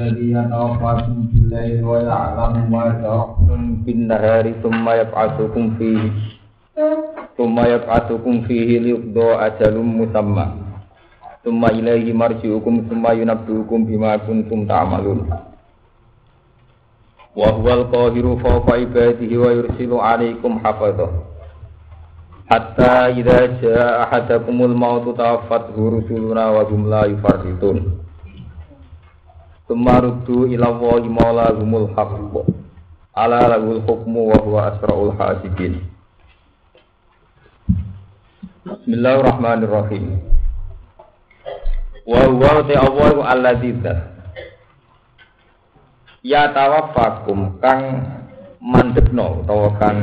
الذي يتوفاكم في الليل ويعلم ما جرحتم في النهار ثم يبعثكم فيه ثم يبعثكم فيه ليقضى أجل مسمى ثم إليه مرجعكم ثم ينبئكم بما كنتم تعملون وهو القاهر فوق عباده ويرسل عليكم حفظه حتى إذا جاء أحدكم الموت توفته رسلنا وهم لا يفرطون Tumarudu ila wahi maula humul haqq Ala lahul hukmu wa huwa asra'ul hasibin Bismillahirrahmanirrahim. Wa huwa te Allah alladzi Ya tawaffakum kang mandekno utawa kang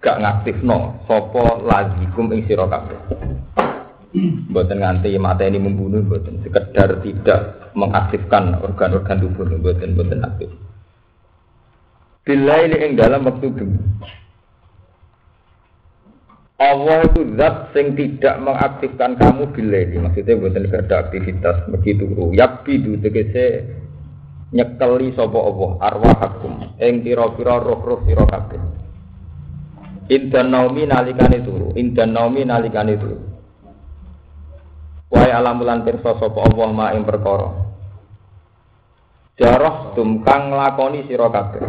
gak ngaktifno sapa lazikum ing sira kabeh Mboten nganti mateni membunuh mboten. Sekedar tidak mengaktifkan organ-organ tubuh mboten mboten aktif. Bila ini ing dalam waktu bumi. Allah itu zat sing tidak mengaktifkan kamu bila ini maksudnya buatan ada aktivitas. Begitu yakbi itu tegese nyekeli sopo Allah. Arwahakum ing pira-pira roh-roh sira kabeh. Indan naumi nalikane turu. Indan naumi turu Wahai alamulan pirsa sapa Allah ma ing perkara. Jarah tum kang nglakoni sira kabeh.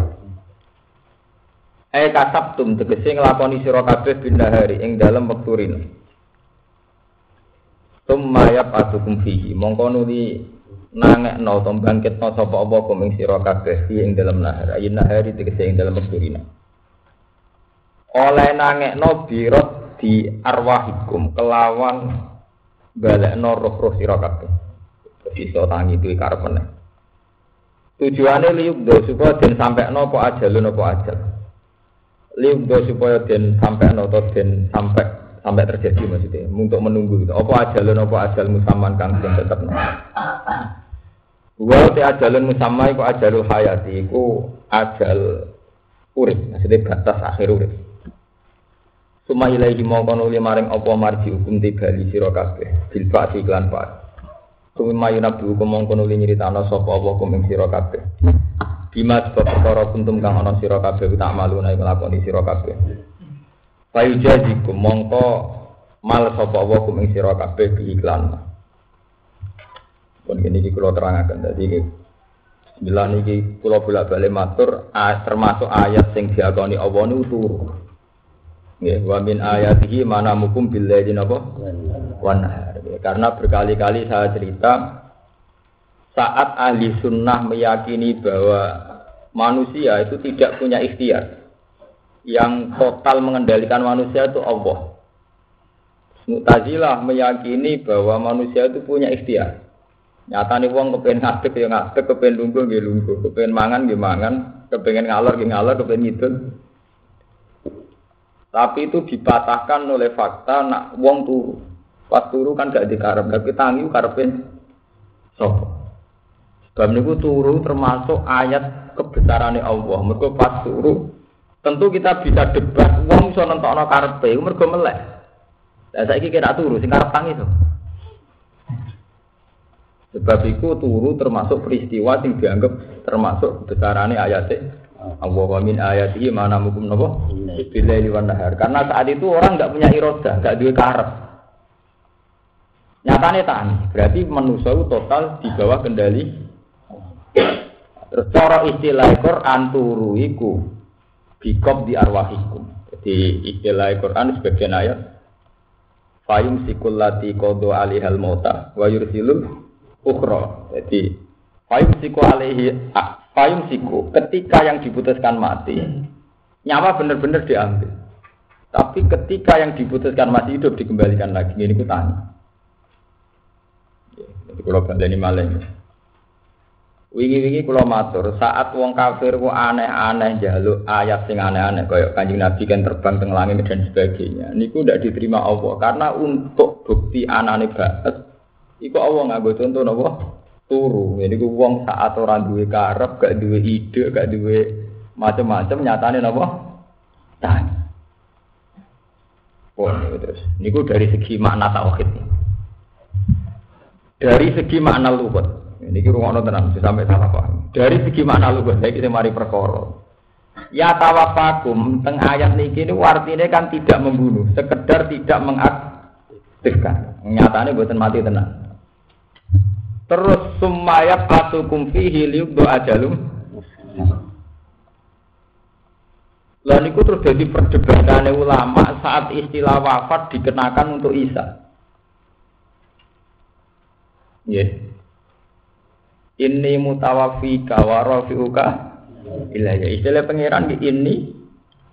Eh kasab tum tegese nglakoni sira kabeh binahari ing dalem wektu rino. Tumma yaqatukum fihi mongko nuli nangekno to bangkitno sapa apa kum ing sira kabeh ing dalem nahar. Ayin nahari tegese ing dalem wektu rino. Oleh nangekno birot di arwahikum kelawan balekno roh-roh sira kabeh. Iso tangi duwe karep meneh. Tujuane do supaya den sampekno apa ajalun apa ajal. do supaya den sampekno atau den sampai sampai terjadi maksudnya untuk menunggu itu apa ajalun apa ajal musaman kang den tetepno. Wa te ajalun musamma iku ajalul hayati iku ajal urip maksudnya batas akhir urip. Suma ilaihi mongko nuli maring apa marji hukum tibali sira kabeh bil fa'ti iklan fa. Suma yunabi hukum mongko nuli nyritano sapa apa hukum ing sira kabeh. Bima sebab perkara kuntum kang ana sira kabeh tak malu nek nglakoni sira kabeh. Fayu jazikum mongko mal sapa apa hukum ing sira kabeh bi iklan. Pun ini iki kula terangaken dadi Bila niki kula bolak-balik matur termasuk ayat sing diakoni Allah niku. Ya, wa min ayatihi mana mukum billahi napa? Wan Karena berkali-kali saya cerita saat ahli sunnah meyakini bahwa manusia itu tidak punya ikhtiar. Yang total mengendalikan manusia itu Allah. Mu'tazilah meyakini bahwa manusia itu punya ikhtiar. Nyata nih wong kepengen ngadeg ya ngadeg, kepengen lungguh ya lungguh, kepengen mangan ya mangan, kepengen ngalor ya ngalor, kepengen ngidul tapi itu dipatahkan oleh fakta nak wong turu. Pas turu kan gak dikarep, tapi tangi karepin sapa. Sebab niku turu termasuk ayat kebesaran Allah. Mergo pas turu tentu kita bisa debat wong iso nentokno karepe, mergo melek. Lah saiki kira turu sing karep tangi to. Sebab itu turu termasuk peristiwa yang dianggap termasuk besarane ayat Allah min ayatihi mana mukum napa? Bilaili wan nahar. Karena saat itu orang nggak punya iroda, nggak duwe karep. Nyatane tani, berarti manusia itu total di bawah kendali. Terus cara istilah Quran turu iku bikop di arwahikum. Jadi istilah Quran sebagian ayat Fayum sikul lati kodo alihal mota wa yursilul ukhra. Jadi Fayum siku alihi payung siku ketika yang diputuskan mati nyawa benar-benar diambil. Tapi ketika yang diputuskan masih hidup dikembalikan lagi. Ini ku tanya. Jadi kalau ini malah Wingi-wingi kula matur, saat wong kafir ku aneh-aneh jaluk ayat sing aneh-aneh kaya Kanjeng Nabi kan terbang teng langit dan sebagainya. Niku ndak diterima Allah karena untuk bukti anane banget iku Allah nganggo contoh napa? Turu. Jadi ku wong saat orang duwe karep, gak duwe ide, gak duwe macam-macam nyatane napa? Tanya. Oh, ini terus. Niku dari segi makna tauhid. Dari segi makna luwet. Ini kira ngono tenan, sampai salah paham. Dari segi mana lu saya kita mari perkara. Ya tawafakum teng ayat niki ini artinya kan tidak membunuh, sekedar tidak mengaktifkan. Nyatanya buatan mati tenang. Terus sumayat pasukum fihi doa jalum. Lalu niku terus jadi perdebatan ulama saat istilah wafat dikenakan untuk Isa. Yeah. Ini mutawafika wa rafi'uka. Istilah pangeran di ini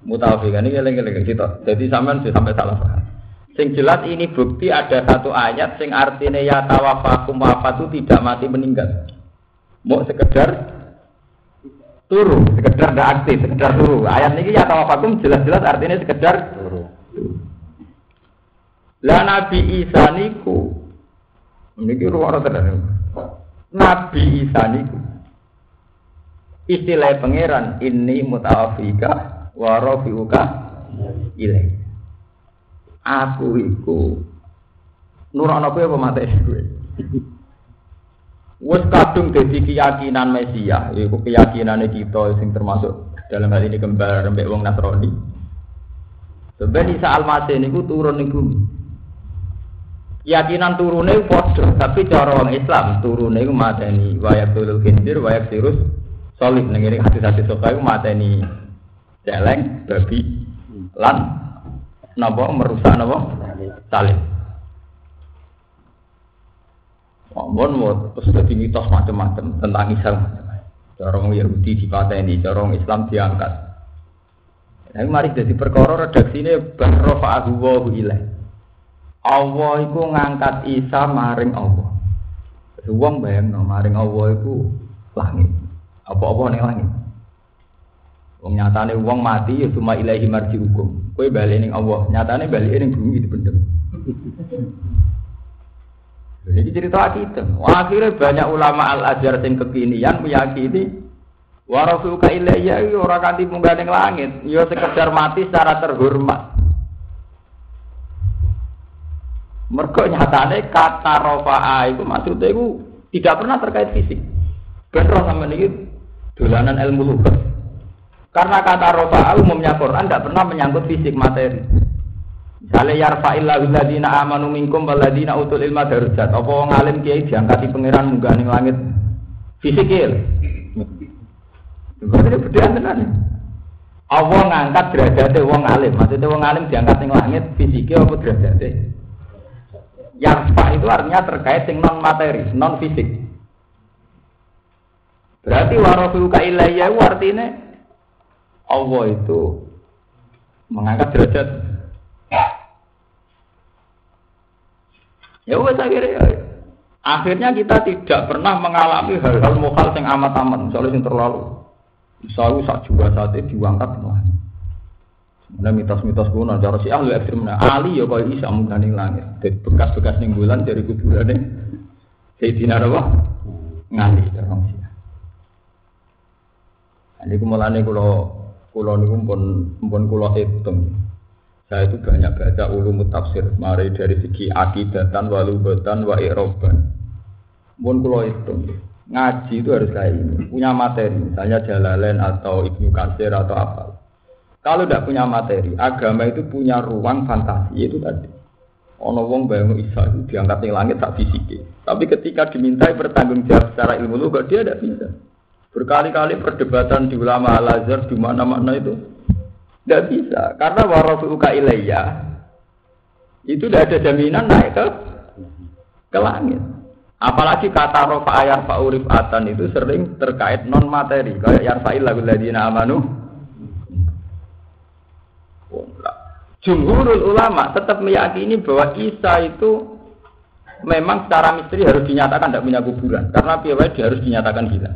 mutawafikan ini eling-eling kita. Jadi sampean sampai salah paham. Sing jelas ini bukti ada satu ayat sing artinya ya tawafakum wafat itu tidak mati meninggal. Mau sekedar turu, sekedar tidak aktif, sekedar turu. Ayat ini ya tawafakum jelas-jelas artinya sekedar turu. Lah Nabi Isa niku niki ruwara tenan. Nabi Isa niku istilah pangeran ini mutawafika wa rafiuka ilai aku iku. Nurono kowe apa mate kowe wis kadung dadi keyakinan Mesia iku keyakinane kita sing termasuk dalam hal ini kembar mbek wong Nasrani. Sebenarnya Isa Al-Masih niku turun ning bumi. Keyakinan turune padha, tapi cara orang Islam turune iku mateni wayak tulul khindir wayak sirus solid. Ngene hati-hati soka iku mateni celeng babi lan napa merusak napa salib Mohon mau terus jadi mitos macam-macam tentang Islam. Corong Yahudi dipateni, corong Islam diangkat. Nah, mari jadi perkara redaksi ini bahrofa wa ilaih. Allah itu ngangkat Isa maring Allah. Wong bayang maring Allah itu langit. Apa-apa ning langit. Wong nyatane wong mati ya cuma ilahi marji hukum. Kowe bali ning Allah, nyatane bali ning bumi dipendem. Jadi cerita kita. Akhirnya banyak ulama al azhar yang kekinian meyakini warafuka ilayya ya ora kanthi munggah ning langit, ya sekedar mati secara terhormat. Mergo nyatane kata rofa'a itu maksudnya itu tidak pernah terkait fisik. Benar sama ini dolanan ilmu lugat. Karena kata rofa umumnya Quran tidak pernah menyangkut fisik materi. Misalnya yarfa'illahu ladina amanu minkum waladina utul ilma darujat. Apa wong alim kiai diangkati pangeran munggah ning langit fisikil. Berarti bedaan tenan. Allah ngangkat derajatnya wong alim. Maksudnya wong alim diangkat ning langit fisikil apa derajatnya? Yarfa itu artinya terkait dengan non materi, non fisik. Berarti warafiuka ilayya artinya Allah itu mengangkat derajat. Ya wes akhirnya ya. Akhirnya kita tidak pernah mengalami hal-hal mokal yang amat-amat, misalnya yang terlalu. Misalnya saat juga saat diangkat lah. Sebenarnya mitos-mitos kuno, cara si ahli ekstrim, Ali ya kalau bisa mengganing langit. Dari bekas-bekas ning bulan dari kuburan ini, Sayyidina apa? Ngali, orang sih. Ini kumulane kulo kulo niku pun pun kulo hitung. Saya itu banyak baca ulum tafsir, mari dari segi akidatan, walubatan, wa iroban. Pun kulo hitung. Ngaji itu harus kayak ini, punya materi, misalnya Jalalain atau Ibnu Katsir atau apa. Kalau tidak punya materi, agama itu punya ruang fantasi itu tadi. Ono wong bayang Isa itu diangkat di langit tak fisik. Tapi ketika dimintai bertanggung jawab secara ilmu lu, dia tidak bisa. Berkali-kali perdebatan di ulama Al-Azhar di mana-mana itu tidak bisa karena warafuka ilayya itu tidak ada jaminan naik ke ke langit. Apalagi kata rofa ayat fa'urif atan itu sering terkait non materi kayak yarfa'il lagu ladina amanu. Jumhurul ulama tetap meyakini bahwa Isa itu memang secara misteri harus dinyatakan tidak punya kuburan karena piawai dia harus dinyatakan gila.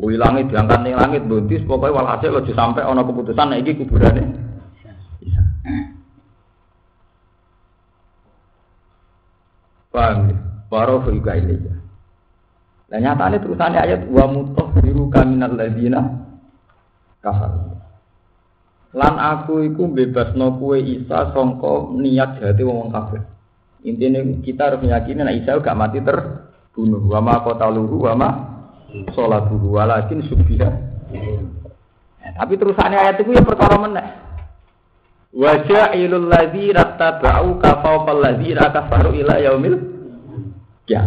Wih langit diangkat nih langit buntis pokoknya walhasil lo sampai ono keputusan ini kuburannya. Bisa. Paham ya? Baru juga ini ya. Nah nyatanya terusannya ayat wa mutoh biru kaminal ladina kafar. Lan aku iku bebas no kue Isa songko niat jati wong kafir. Intinya kita harus meyakini nah Isa gak mati ter bunuh wa ma qataluhu wa ma salatuhu walakin subbiha ya, tapi terusannya ayat itu ya perkara meneh. Wajah ilul ladzi rattaba'u ka fawqal ladzi kafaru ila yaumil ya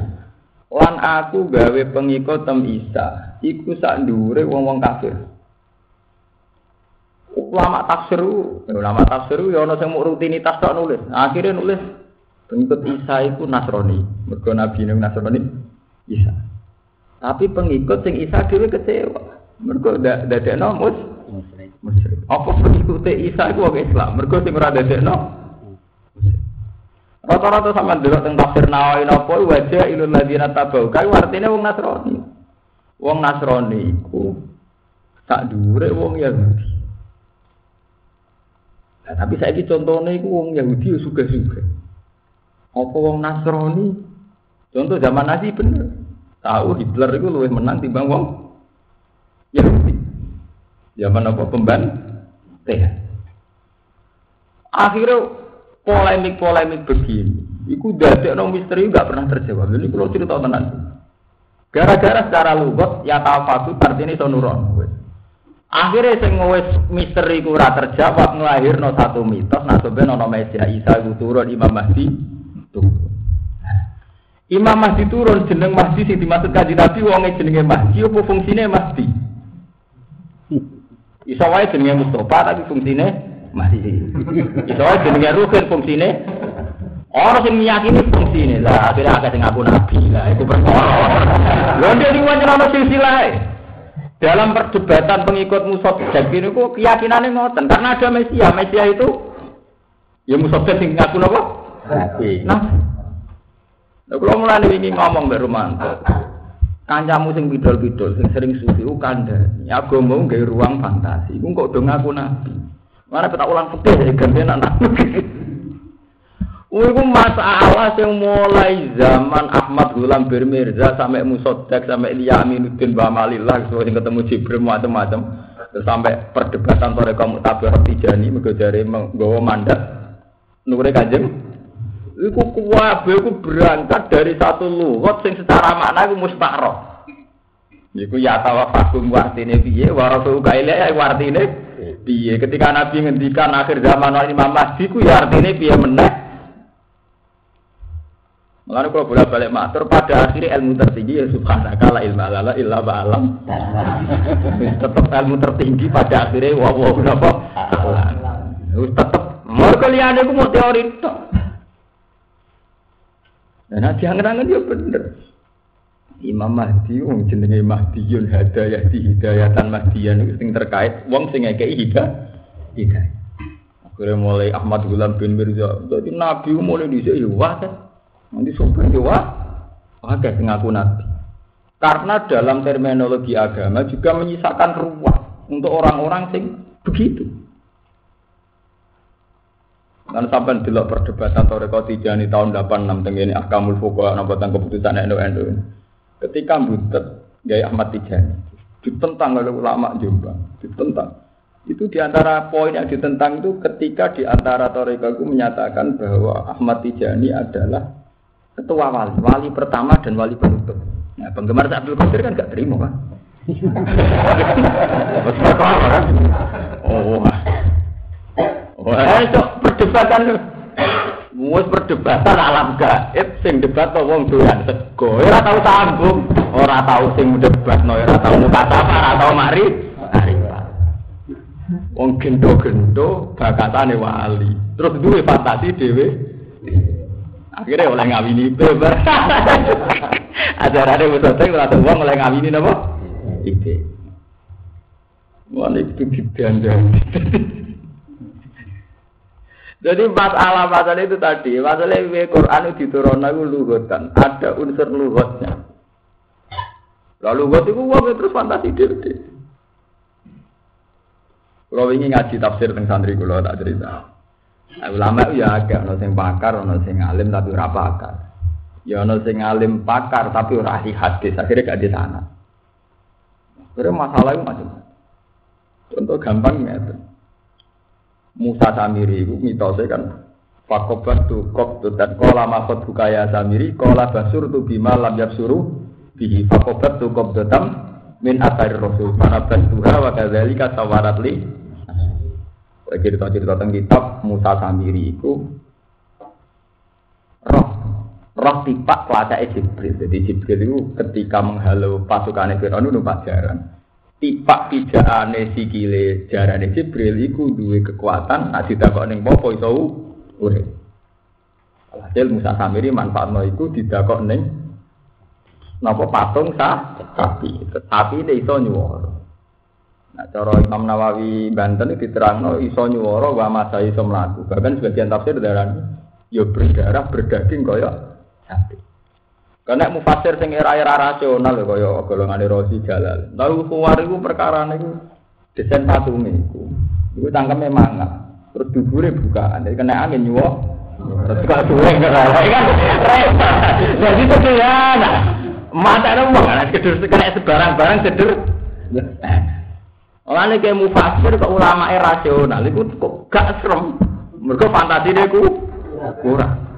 lan aku gawe pengikut tem Isa iku sak dhuwure wong-wong kafir. Ulama tafsir ulama tafsir ya ana sing rutinitas tok nulis. Akhirnya nulis pengikut Isa itu Nasrani. Mergo nabi Nasrani Isa tapi pengikut sing Isa dhewe kecewa mergo dadekno mus musyrik. Apa pengikut Isa iku wong Islam? Mergo sing ora dadekno Rata-rata sama dulu tentang tafsir Nawawi napa wajah ilul ladina tabau. Kae artine wong Nasrani. Wong Nasrani iku tak dhuwure wong Yahudi. Nah, tapi saya ini contohnya itu wong Yahudi suka-suka. Apa wong Nasrani? Contoh zaman Nazi bener. Tahu Hitler itu lebih menang timbang wong Yahudi. Zaman apa pemban? Teh. Akhirnya polemik-polemik begini, itu dari orang misteri nggak pernah terjawab. Jadi kalau cerita tenan. Gara-gara secara lugot ya tafatu artinya sonuron. Akhirnya sing wis misteri ku ora terjawab nglahirno satu mitos nah sebenarnya ana Isa iku turun Imam Mahdi turun. Imam Mahdi turun jeneng Mahdi sing dimaksud kanjeng Nabi wonge jenenge Mahdi apa fungsine Mahdi? Iso wae jenenge Mustafa tapi fungsine masih. Iso wae jenenge Ruhin fungsine Orang sing meyakini fungsine lah akhirnya agak sing ngaku nabi lah itu perkara. Lha ndek iki wancana silsilah. Dalam perdebatan pengikut Musa Jadi ini kok keyakinannya ngoten karena ada Mesia. Mesia itu ya Musa sing ngaku napa? Nabi. Nah. Kalau mulai ini ngomong baru mantap. kancamu sing bidol-bidol sing sering sufi kandhani. Agama nggawe ruang fantasi. Ku kok do ngaku nabi. Mana kita ulang fikih ya ganti anak Iku masalah yang mulai zaman Ahmad Gulam Birmirza sampai Musodak sampai Ilya Aminuddin Bamalillah sesuai ketemu Jibril macam-macam sampai perdebatan sore kamu tabir Tijani menggojari menggawa mandat. Nure kanjeng Iku kuwabe iku berangkat dari satu lugat sing secara makna iku mustakroh. Iku ya tawafakum wartine piye wa rasul ya wartine piye. Ketika Nabi ngendikan akhir zaman Imam Mahdi ku ya artine piye meneh. Mulane kalau bolak balik matur pada akhirnya ilmu tertinggi ya subhanaka la ilma lana illa ba'alam. tetap ilmu tertinggi pada akhirnya wa wa napa? Tetep. Mergo liyane ku mau teori tok. Nah, diangen-angen ya bener. Imam Mahdi wong jenenge Mahdiyun Hadayah di Hidayatan Mahdiyan itu sing terkait wong sing ngekeki hidayah. Hidayah. Akhirnya mulai Ahmad Gulam bin Mirza. Jadi Nabi mulai dhisik ya kan. Nanti sopan ya wah. Wah kayak ngaku Nabi. Karena dalam terminologi agama juga menyisakan ruang untuk orang-orang sing begitu. Kan sampai delok perdebatan Toreko Tijani tahun 86 tenggene Ahkamul Fuqaha napa tentang keputusan NU Ketika butet Gaya Ahmad Tijani ditentang oleh ulama Jombang, ditentang. Itu di antara poin yang ditentang itu ketika di antara Toreko itu menyatakan bahwa Ahmad Tijani adalah ketua wali, wali pertama dan wali penutup. Nah, penggemar Abdul Qadir kan gak terima kan? kan? Oh, Wah, itu perdebatan lu. Mus perdebatan alam gaib sing debat to wong doyan sego. Ora tau sambung, ora tau sing debat ora tau mukataba, ora tau mari. Mari. Wong gendo-gendo bakatane wali. Terus duwe fantasi dhewe. Akhirnya oleh ngawini beber. Ajarane wis otek ora wong oleh ngawini napa? Ide. Wah, itu didandani. Jadi masalah-masalah itu tadi, masalah ini Quran itu diturunkan itu luhutan, ada unsur luhutnya. Lalu luhut itu wong terus fantasi diri. Kalau ingin ngaji tafsir tentang santri kulo tak cerita. Nah, ulama itu ya agak ono sing pakar, ono sing alim tapi ora pakar. Ya ono sing alim pakar tapi ora ahli hadis, akhirnya gak di sana. Akhirnya masalah itu macam. Contoh gampang ya. Musa Samiri itu mitosnya kan Fakobat tu kop tu dan kola makot bukaya samiri kola basur tu bima lam suruh bihi. Fakobat tu kop tam min asari rasul. Para bantuha wa kadzalika sawarat li cerita-cerita tentang kitab Musa Samiri itu roh roh tipak kuasa Jibril. Jadi Jibril itu ketika menghalau pasukan Fir'aun itu pajaran tipak pijakane sikile jarane Jibril iku duwe kekuatan nek didakok ning popo iso urip. Hasil Musa Samiri manfaatno iku didakok ning napa patung sah sapi. Sapi itu iso nyuwara. Nah, cara Imam Nawawi Banten diterangno iso nyuwara wa masa iso mlaku. Bahkan sebagian tafsir darah yo berdarah berdaging kaya sapi. Karena mufasir sing era-era rasional kaya golongane Rosi Jalal. Lalu kuwar iku perkara niku desain patunge iku. Iku tangkeme mangap. Terus dubure bukaan. Jadi kena angin nyuwok. Terus kok duwe kan. Jadi itu ya. Mata ada uang kan kedur kena sebarang-barang sedur. Oleh kayak mufasir ke ulama rasional itu kok gak serem. Mereka fantasi dia kurang.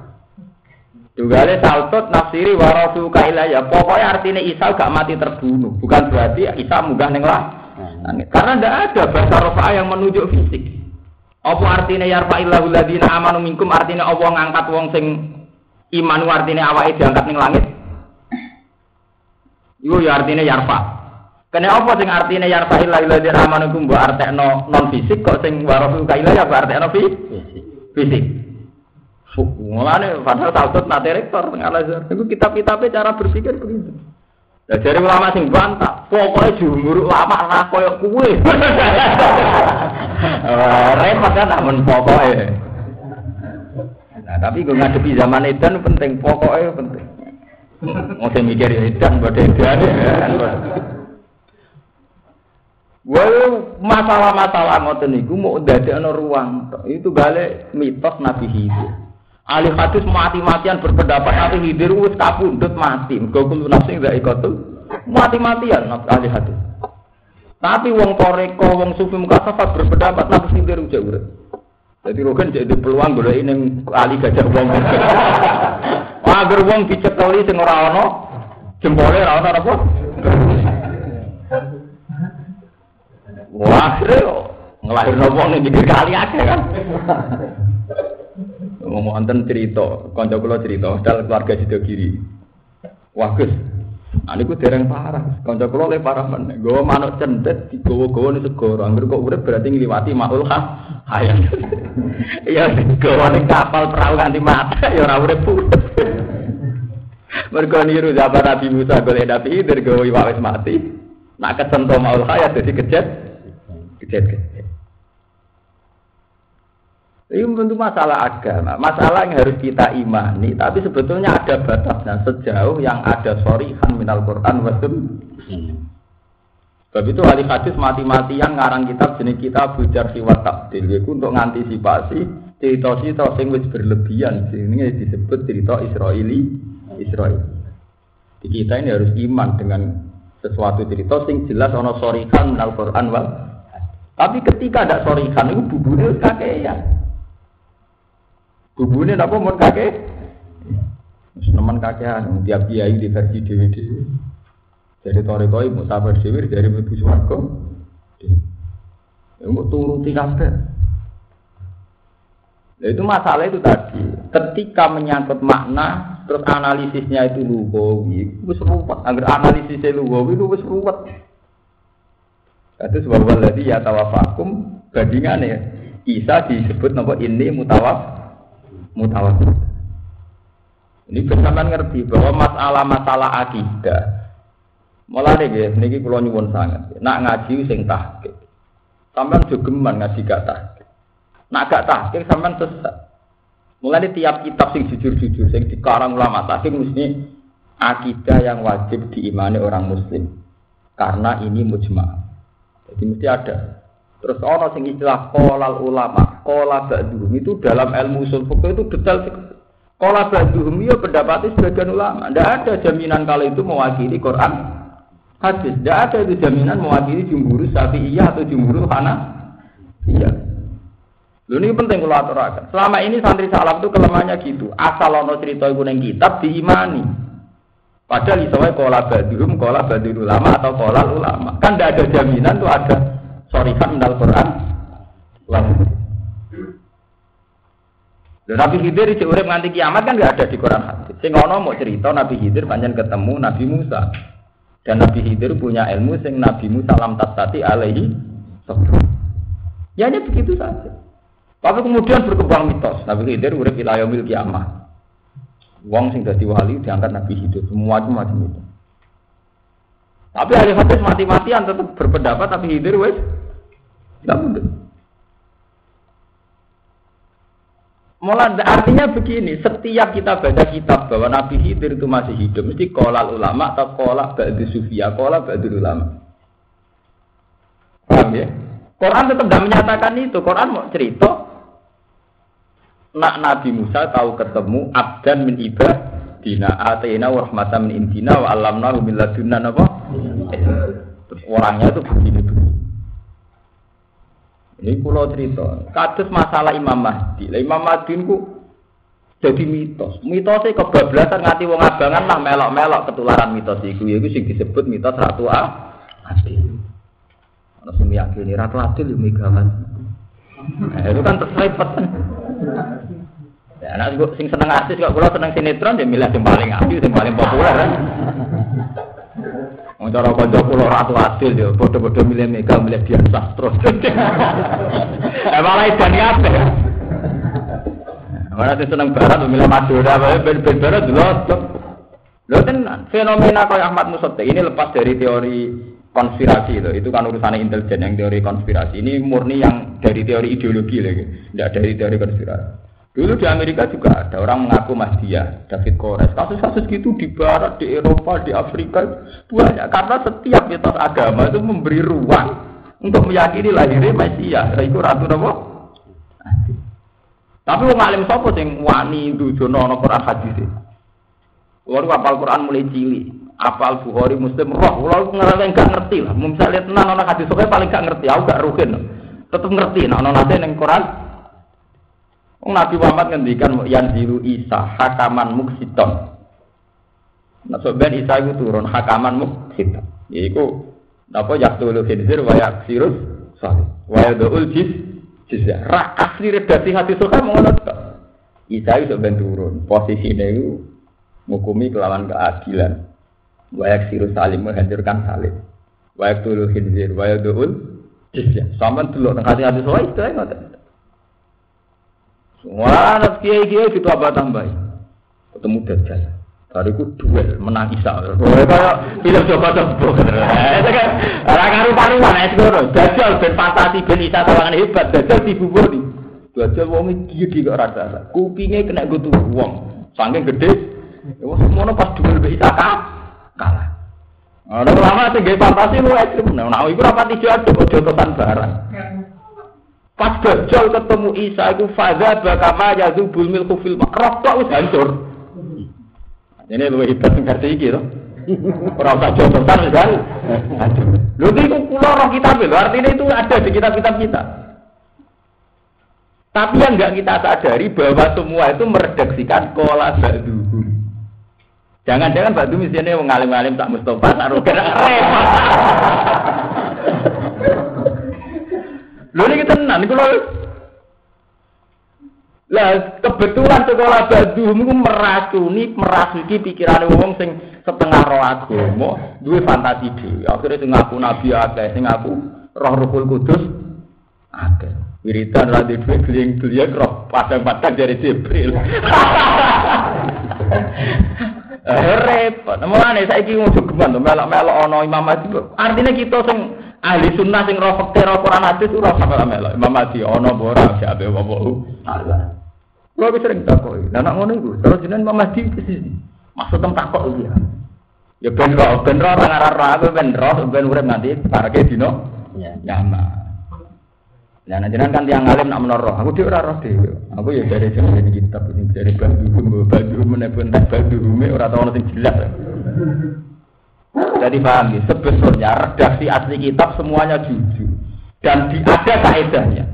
Juga ada saltot nafsiri warasu ya. Pokoknya artinya Isa gak mati terbunuh. Bukan berarti Isa munggah neng lah. Karena tidak ada bahasa rofa yang menunjuk fisik. Apa artinya yarfa illahu ladina amanu minkum artinya Allah ngangkat wong sing iman artinya awake diangkat neng langit. Iku ya artinya yarfa. Kene apa sing artinya yarfa illahu ladina amanu minkum mbok artekno non fisik kok sing warasu ya mbok artekno fisik. Fisik. Mulane padahal takut nate rektor tengah Al-Azhar. Itu kitab-kitabnya cara berpikir begitu. Nah, dari ulama sing bantah, pokoknya jumur ulama lah koyok kue. Repot kan namun pokoknya. Nah, tapi gue ngadepi zaman edan penting, pokoknya penting. Mau saya mikir edan, buat edan ya. Well, masalah-masalah ngoten niku mau dadekno ruang. Itu balik mitos Nabi Hidir. Ahli hadis mati-matian berpendapat nanti hidir wis kapundut mati. Mergo kulo nafsi gak ikotul. Mati-matian ahli hadis. Tapi wong koreko, wong sufi mukasafat berpendapat nabi hidir udah urip. Jadi rogan jadi peluang boleh ini ahli gajah wong. Agar wong dicekeli sing ora ana jempole ora ana apa? Wah, ngelahirno wong ning kali akeh kan. Ngomong wonten cerita, kanca kula cerita, dal keluarga Sido Giri. Wah, Gus. Ah niku dereng parah. Kanca kula le parah men. Gowo manuk cendet digowo-gowo ning segoro. Angger kok urip berarti ngliwati maul khas hayat. Ya gowo ning kapal perahu nganti mata ya ora urip Mergo niru zaman Nabi Musa golek Nabi Khidir gowo wis mati. Nak kesentuh maul hayat dadi kejet. Kejet. Ini tentu masalah agama, masalah yang harus kita imani. Tapi sebetulnya ada batasnya sejauh yang ada sorihan minal Quran wasun. Sebab itu ahli hadis mati-matian ngarang kitab jenis kita bujar siwat takdil. Itu untuk mengantisipasi cerita-cerita yang wis berlebihan. Ini disebut cerita Israeli. Israel. Di kita ini harus iman dengan sesuatu cerita sing jelas ono sorihan minal Quran wal. Tapi ketika ada sorihan itu buburnya kakean. Bubune napa mun kakek? Wis nemen kakean tiap kiai di versi dhewe-dhewe. Jadi toriko ibu sabar dhewe dari ibu swarga. Ya mau turuti kabeh. Nah, itu masalah itu tadi. Ketika menyangkut makna, terus analisisnya itu lugawi, wis ruwet. Agar analisisnya lugawi itu ruwet. Itu sebab waladi ya tawafakum bandingannya. Isa disebut nama ini mutawaf mutawatir. Ini bersamaan ngerti bahwa masalah-masalah akidah Mulai nih, ini kalau nyuwun sangat. Nak ngaji sing tahqiq. Sampean jogeman ngaji gak tahqiq. Nak gak tahqiq sampean sesat. Mulai tiap kitab sing jujur-jujur sing dikarang ulama tahqiq mesti akidah yang wajib diimani orang muslim. Karena ini mujma. Jadi mesti ada. Terus ono sing istilah kolal ulama, kola ba'duhum itu dalam ilmu usul fikih itu detail Kola ba'duhum ya pendapat sebagian ulama. Tidak ada jaminan kalau itu mewakili Quran hadis. Tidak ada itu jaminan mewakili jumhur Syafi'iyah atau jumhur Hana. Iya. Lu ini penting kalau aturakan. Selama ini santri salaf itu kelemahannya gitu. Asal ono cerita ibu neng kitab diimani. Padahal isowai kola badhum, kola badhul ulama atau kola ulama. Kan tidak ada jaminan tuh ada sorikan dalam Quran. Lalu. Nabi Khidir di urip nganti kiamat kan nggak ada di Quran hadis. Sing mau cerita Nabi Khidir panjang ketemu Nabi Musa. Dan Nabi Khidir punya ilmu sing Nabi Musa lam tasati alaihi Ya hanya begitu saja. Tapi kemudian berkembang mitos. Nabi Khidir urip ila yaumil kiamah. Wong sing dadi wali diangkat Nabi Khidir, semua macam itu. Tapi ahli hadis mati-matian tetap berpendapat Nabi Khidir wes tidak mungkin. Mulai artinya begini, setiap kita baca kitab bahwa Nabi Khidir itu masih hidup, mesti kolal ulama atau kolak ba'du sufia, kolak ba'du ulama. Paham ya? Quran tetap tidak menyatakan itu. Quran mau cerita nak Nabi Musa tahu ketemu abdan min dina atina wa rahmatan min indina wa alamna min ladunna apa? Terus orangnya itu begini begini. Ini pulau cerita. Kados masalah Imam Mahdi. Lah Imam Mahdi ku jadi mitos. Mitosnya kebablasan ngati wong abangan lah melok-melok ketularan mitos iku. Iku sing disebut mitos Ratu. Adil. Ana sing yakini Ratu Adil yo Megawati. Nah, itu kan terselipet. Ya, anak sing seneng artis kok kula seneng sinetron ya milih sing paling apik, sing paling populer kan. Wong cara kanca kula ratu adil ya, padha-padha milih Mega, milih Dian Sastro. Eh malah edan kabeh. Mana sing seneng barat milih Madura, ben ben barat lho. Lho tenan, fenomena kayak Ahmad Musotte ini lepas dari teori konspirasi itu, itu kan urusannya intelijen yang teori konspirasi. Ini murni yang dari teori ideologi lagi, tidak dari teori konspirasi. Dulu di Amerika juga ada orang mengaku Mahdia, David Kores. Kasus-kasus gitu di Barat, di Eropa, di Afrika banyak. Karena setiap mitos agama itu memberi ruang untuk meyakini lahirnya Mesia. Itu ratu apa? Tapi wong alim sapa sing wani dudono ana Quran hadis. Kulo apal Quran mulai cilik, apal Bukhari Muslim roh, kulo ngerti enggak ngerti lah. Misalnya tenan ana hadis paling gak ngerti, aku gak rugen. Tetep ngerti nek ana nate Quran Nabi Muhammad ngendikan yang ziru Isa hakaman muksiton. Nah, sebenarnya Isa itu turun hakaman muksiton. Yaitu apa yaktulu khinzir wa yaksirus salih. Wa yadu'ul jis jizya. Ra asli redaksi hati suka mengenot Isa itu sebenarnya turun. Posisinya itu mengukumi kelawan keadilan. Wa yaksirus salim menghancurkan salim. Wa yaktulu khinzir wa yadu'ul jizya. Sama dulu hati-hati suka itu ya Wah, anak kiai kiai apa tambah? Ketemu dajjal. Bariku duel menang Isa. Kayak film coba kan orang karu paruan es ngono. Dajjal ben fantasi ben Isa tawangan hebat. Dajjal dibubur di. Dajjal wong iki iki rada. Kupinge kena gutu wong. Saking gede. Wah, semono pas duel be Isa kalah. Ana lama sing fantasi lu ekstrim. Nah, iku rapati jodoh jodohan barang. Pas Dajjal ketemu Isa itu faza bakama yazubul milku fil rokok wis hancur. Ini lu hebat ngerti iki to. Ora usah jodohan wis hancur. Lho iki kula roh kitab lho, artinya itu ada di kitab-kitab kita. Tapi yang enggak kita sadari bahwa semua itu meredaksikan kola badu. Jangan-jangan batu misalnya ngalim-ngalim tak Mustafa, taruh kira repot. Lho niki tenan niku lho. Lah kebetulan sekolah badu niku meracuni, merasuki pikirane wong sing setengah roh agama, duwe fantasi dhewe. Akhire sing ngaku nabi akeh, sing ngaku roh Ruhul Kudus akeh. Wiridan ra duwe gling-gling roh padang-padang dari Jibril. Repot. Mulane saiki ngono geman melok-melok ana Imam Mahdi. Artinya kita sing ahli sunnah sing roh fakir roh Quran hadis ora sampe melok. Imam Mahdi ana apa ora siape wa Allah. Kulo wis sering takoki. Lah nek ngono iku, terus jenengan Imam Mahdi sini. Maksud tem takok iki ya. Ben roh, ben roh ora ngarah aku ben roh ben urip nanti parke dino. Ya. Nyaman. Nah, nanti kan tiang alim nak menoroh, aku dia ora roh dhewe. Aku ya dari ini kitab ini dari baju gumbo baju menepun tak baju rumi ora tau nanti jelas. Jadi paham ya, sebetulnya redaksi asli kitab semuanya jujur dan di, ada kaedahnya.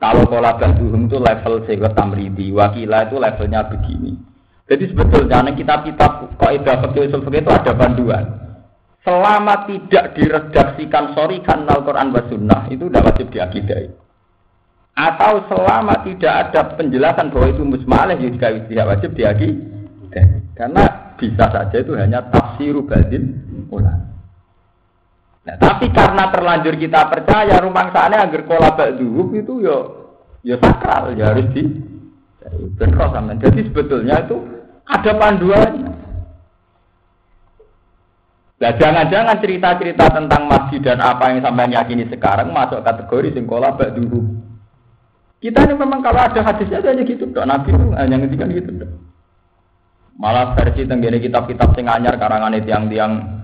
Kalau pola baduhum itu level sehingga tamridi, wakila itu levelnya begini. Jadi sebetulnya kitab-kitab kaidah fikih usul itu ada panduan. Selama tidak diredaksikan sorry kan Al-Quran wa Sunnah itu tidak wajib diakidai. Atau selama tidak ada penjelasan bahwa itu musmaleh juga tidak wajib diakidai. Karena bisa saja itu hanya tafsiru badin ulang. Nah, tapi karena terlanjur kita percaya rumah sana agar kola dulu itu yo yo sakral ya harus di bentrok sama. Jadi sebetulnya itu ada panduannya. Nah, jangan-jangan cerita-cerita tentang masjid dan apa yang sampai yakini sekarang masuk kategori singkola dulu. Kita ini memang kalau ada hadisnya hanya gitu dok. Nabi itu hanya ngendikan gitu dok. Malah versi tenggene kitab-kitab sing anyar karangane tiang-tiang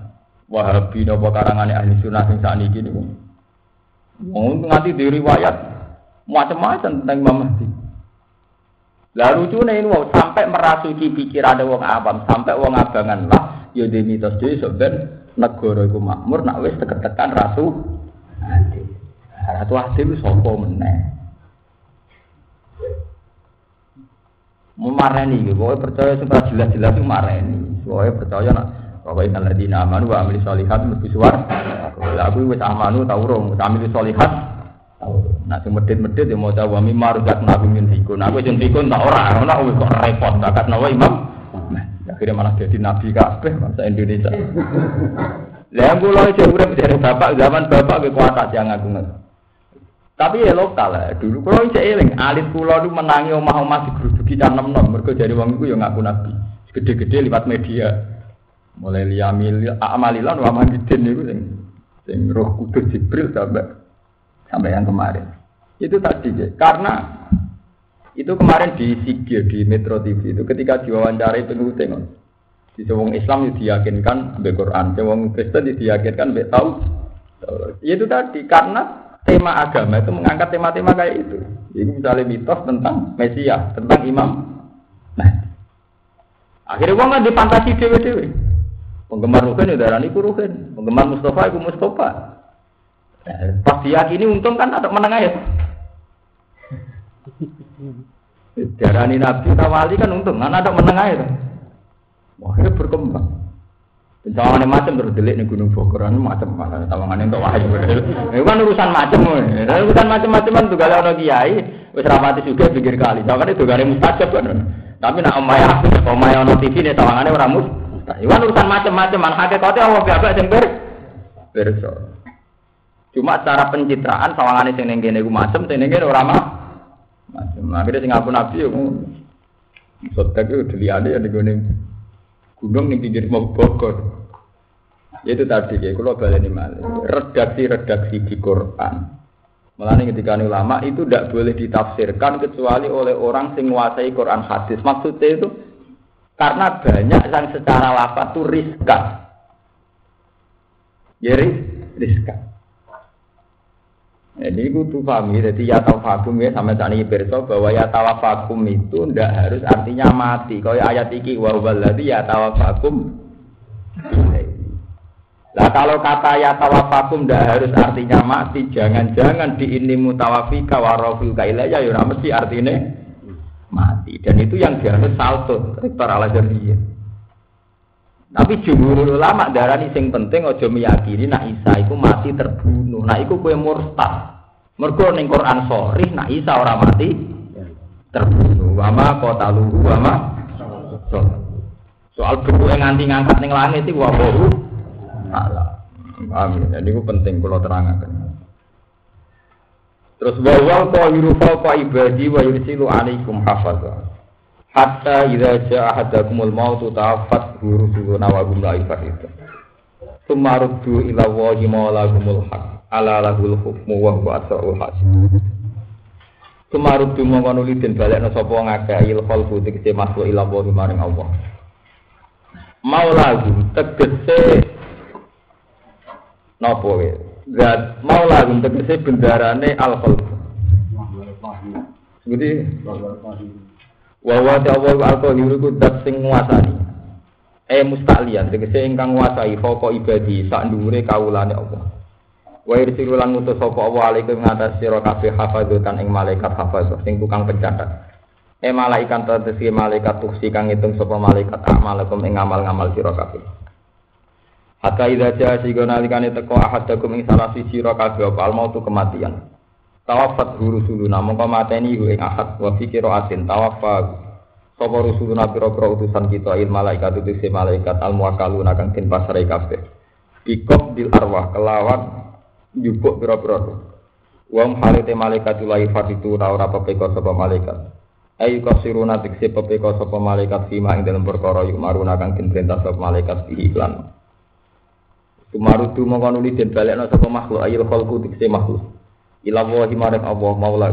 Wahabi napa karangane ahli sunnah sing sakniki niku. Mau nganti diriwayat macam-macam tentang Imam Mahdi. Lah lucune sampai merasuki pikiran wong awam, sampai wong abangan lah ya di mitos dhewe sok negara makmur nak wis tekan Adi. Ratu Adi itu sapa meneh? Memareni, pokoknya percaya supaya jelas-jelas itu mareni. Pokoknya percaya nak kalau di amanu wa amili solihat lebih suar. Lah aku wis amanu tau rong, amili solihat. Nah sing medit-medit ya mau tahu mi maruzak nabi min fikun. Aku sing fikun tak ora, ora wis kok repot bakat nawa imam. Nah, akhirnya malah jadi nabi kabeh bangsa Indonesia. Lah kula iki urip dari bapak zaman bapak kekuatan yang aku ngerti. Tapi ya lokal lah. Dulu kalau cek eling, alit kula itu menangi omah-omah digeruduki can nom-nom. Mergo jare wong iku ya ngaku nabi. Gede-gede lewat media. Mulai liyamil amalilan wa manidin itu sing sing roh kudus Jibril sampai sampai yang kemarin. Itu tadi. Karena itu kemarin di Sigir di Metro TV itu ketika diwawancarai penguting di wong Islam diyakinkan be Quran, wong Kristen diyakinkan be tahu. Itu tadi karena tema agama itu mengangkat tema-tema kayak itu. Ini misalnya mitos tentang Mesias, tentang Imam. Nah, akhirnya wong kan dipantasi dewe-dewe. Penggemar Ruhin ya darani ku Ruhin. Penggemar Mustafa itu Mustafa. Eh, pas diyakini untung kan ada menengah ya. Darani Nabi Tawali kan untung, kan ada menengah ya. Wah, ini berkembang. Pencawangan macam terus delik nih Gunung Bogor, macam mana tawangan itu wahyu. Itu kan urusan macam, urusan macam-macam kan tuh kalau orang kiai, wis rapati juga pikir kali. Tawangan itu gak mustajab kan. Tapi nak omaya aku, omaya ono TV nih tawangannya orang mus. Iwan urusan macam-macam, man hakikatnya Allah gak sing ber berso. Cuma cara pencitraan sawangane sing ning kene iku macam, sing ning kene ora mah. Macam. Akhirnya sing aku nabi yo Sotek itu dilihat ya di gunung gunung ning pinggir mau Bogor. Itu tadi ya, kalau baleni malah redaksi-redaksi di Quran. Malah ketika ulama itu tidak boleh ditafsirkan kecuali oleh orang sing menguasai Quran hadis. Maksudnya itu karena banyak yang secara lafaz itu riskan. Ya riskan. Jadi itu tuh pahami, jadi ya tawafakum ya sama saat ini berso bahwa ya tawafakum itu ndak harus artinya mati. Kalau ayat iki wa waladi ya tawafakum. Lah kalau kata ya tawafakum ndak harus artinya mati, jangan-jangan di ini mutawafika wa rafiuka ilayya ya mesti artinya mati dan itu yang dianggap salto rektor ala jamiah tapi jumhur ulama darah ini sing penting ojo meyakini nak Isa itu mati terbunuh. Nak itu kue murtad. Mergo ning Quran sorry nak Isa orang mati terbunuh. Wama kota luhu wama soal buku yang nganti ngangkat ning langit itu wabahu Allah Amin. Jadi itu penting kalau terangkan. Terus bahwa qahiru fawqa ibadi wa yursilu alaikum hafaza. Hatta idza jaa ahadakumul mautu tawaffat rusuluna wa hum la itu. Tsumma ruddu ila Allahi maulahumul haq. Ala lahul hukmu wa huwa asrul hasib. Tsumma ruddu mongko nuli den balekno sapa ngakeh il khalqu tegese masuk ila Allahi maring Allah. Maulahum tegese napa wae zat maula gum tegese bendarane al khalq Jadi wa wa ta'awwa al qahiru ku dat sing nguasani e mustaklian tegese ingkang nguasai foko ibadi sak ndure kawulane Allah Wa irsilu lan ngutus sapa Allah alaikum ngatas sira kabeh hafadzatan ing malaikat hafadzah sing tukang pencatat. E malaikat tegese malaikat tuksi kang ngitung sapa malaikat amalakum ing amal-ngamal sira kabeh. Hatta idza jaa sigo nalikane teko ahadakum ing salah siji sira kabeh apa al mautu kematian. Tawafat rusuluna mongko mateni hu ing ahad wa fi asin tawaffa sapa rusuluna pira-pira utusan kita il malaikat tegese malaikat al muwakkaluna kang den pasrai kabeh. Bikop bil arwah kelawan njupuk pira-pira Wong halite malaikat lahi fatitu ora ora pepeko sapa malaikat. Ayu kasiruna tikse pepeko sapa malaikat fima ing dalam perkara yuk maruna kang den perintah sapa malaikat fi iklan. Tumarudu mongko nuli den balekno sapa makhluk ayil khalqu tikse makhluk. Ila wa himarek Allah maula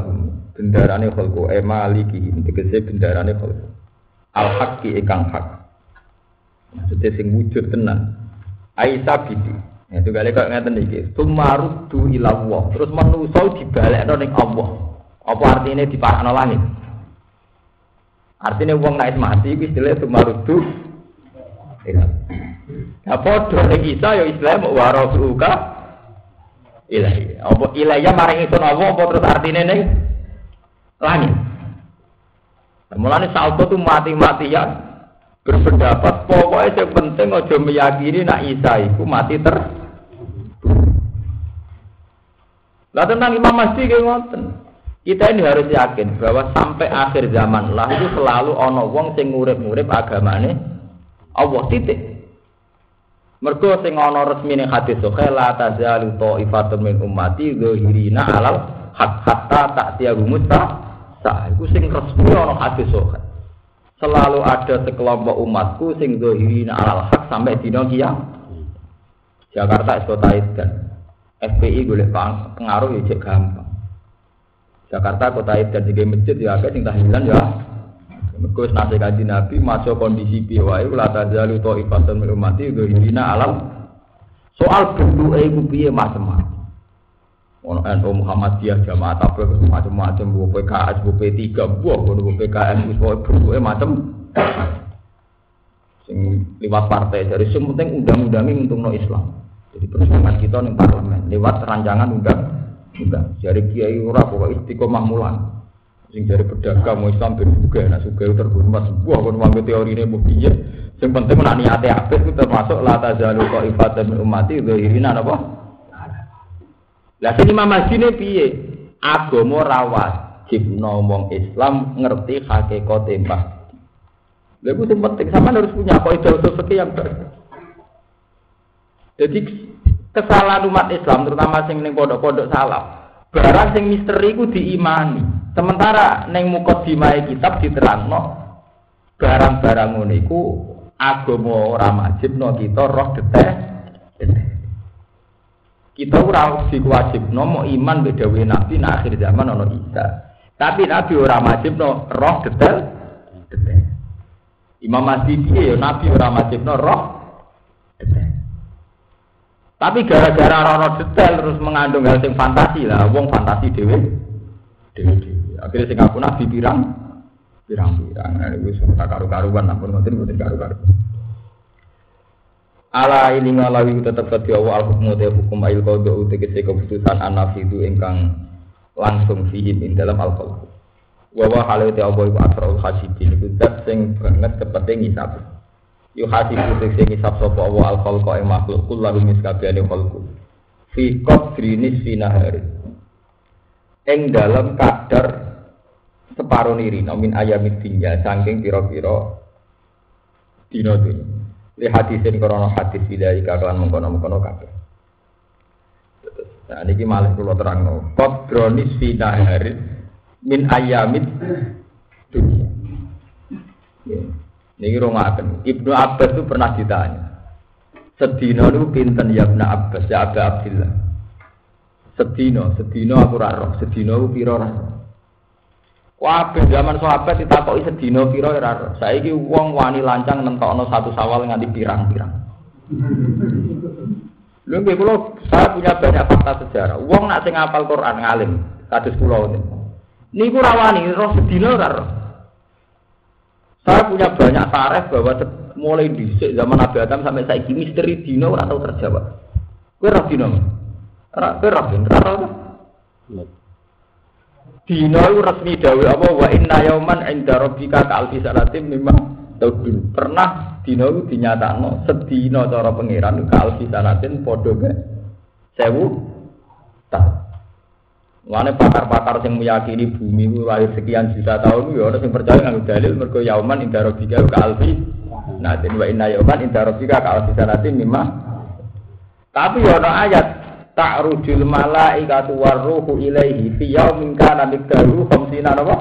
bendarane khalqu e maliki bendarane khalqu. Al haqqi ikang hak. Maksudnya sing wujud tenan. Aisyah bidi. Ya, itu kali kok ngeten iki. Tumarudu ila Allah. Terus manusa dibalekno ning Allah. Apa artinya diparakno langit? Artinya wong naik mati iki istilah tumarudu ila. Ya padha ning Isa ya Islam wa rasuluka ilahi. Apa ilahya maring itu apa terus artinya ning langit. Mulane salto tuh mati-matian berpendapat pokoknya yang penting ojo meyakini nak Isa itu mati ter Lah tentang Imam Mahdi kayak ngoten. Kita ini harus yakin bahwa sampai akhir zaman lah itu selalu ono wong sing ngurip-ngurip agamane Allah titik. Mergo sing ana resmine hadis sahih la tazalu ta'ifatun min ummati dzahirina alal hak hatta ta'tiyahu musta. Sa iku sing resmi ana hadis sahih selalu ada sekelompok umatku sing dohirina alal hak sampai dino kiam. Jakarta kota Edan. FPI boleh pengaruh ya cek gampang. Jakarta kota Edan juga masjid ya agak sing tahlilan ya. Mergo nasi kaji Nabi masuk kondisi piye ulah tazalu ta'ifatun min ummati dohirina alal soal bentuke iku piye macam-macam. Ono NU Muhammadiyah jamaah tabligh macam-macam bu PKS bu P3 buah bu PKS bu bentuke macam sing lewat partai. Dari penting undang-undangnya untuk no Islam. Jadi perjuangan kita nih parlemen lewat rancangan undang undang dari kiai ora pokok istiqomah mulan. Sing dari pedagang mau Islam ben juga nak suka terhormat. Sebuah kon wong teori ini piye. Sing penting nak niate apik itu termasuk la tazalu qaifatan ummati dzahirina apa lah sing Imam Mahdi piye? Agama ra wajib ngomong Islam ngerti hakikat tembak. Lha iku sing penting sama harus punya kaidah usul yang baik. Jadi kesalahan umat Islam terutama sing ning pondok-pondok salah. Barang sing misteri ku diimani. Sementara ning mukadimah kitab diterangno barang-barang ngono iku agama ora wajibno kita roh detek. Kita ora wajib nomo iman beda nabi na akhir zaman ono Isa. Tapi nabi ora wajib no roh detail detail. Imam Mahdi dia ya nabi ora wajib no roh detail. Tapi gara-gara roh detail terus mengandung hal sing fantasi lah, wong fantasi dewe dewe. Akhirnya sing aku nabi pirang pirang pirang. Nah, itu karu-karuan, namun ngoten ngoten karu-karuan. Ala ini ngalawi tetap kedhi Allah al hukmu de hukum ail qada utegese keputusan anafi itu ingkang langsung fihim dalam al qalb. Wa wa halu te Allah iku asrul hasibin iku zat sing banget cepete ngisap. Yu hasibu tegese ngisap sapa Allah al khalqa ing makhluk kullu miskabehane khalqu. Fi qadri nisfi nahari. Ing dalam kadar separuh niri min ayamid dunya saking pira-pira dina dunya li hadisin krono hadis bidai kakalan mengkono mengkono kabeh. Nah niki malih kula terangno qadronis fi nahari min ayamid dunia. Niki rungaken Ibnu Abbas itu pernah ditanya sedina itu pinten ya Ibnu Abbas? Ya Abu Abdillah. Sedina sedina aku ra roh. Sedina ku pira Wah, zaman sahabat ditakoki sedina pira ora ora. Saiki wong wani lancang nentokno satu sawal nganti pirang-pirang. Lho nggih kula saya punya banyak fakta sejarah. Wong nak sing ngapal Quran ngalim, kados kula niku ora wani roh sedina ora Saya punya banyak tarif bahwa mulai dhisik zaman Nabi Adam sampai saiki misteri dina ora tau terjawab. Kowe roh dina? Kerap kerap Dino resmi dawe apa wa inna yauman inda rabbika ka alfi sanatin taudin. Pernah dino itu dinyatakno sedino cara pangeran ka alfi sanatin padha be. Mana pakar-pakar yang meyakini bumi itu lahir sekian juta tahun, ya orang yang percaya dengan dalil mereka yauman inda rabbika ka alfi Nah, wa inna yauman inda rabbika ka alfi sanatin memang tapi ya ada ayat ta'rujul malaikatu warruhu ilaihi fi yaumin kana miqdaru khamsina napa?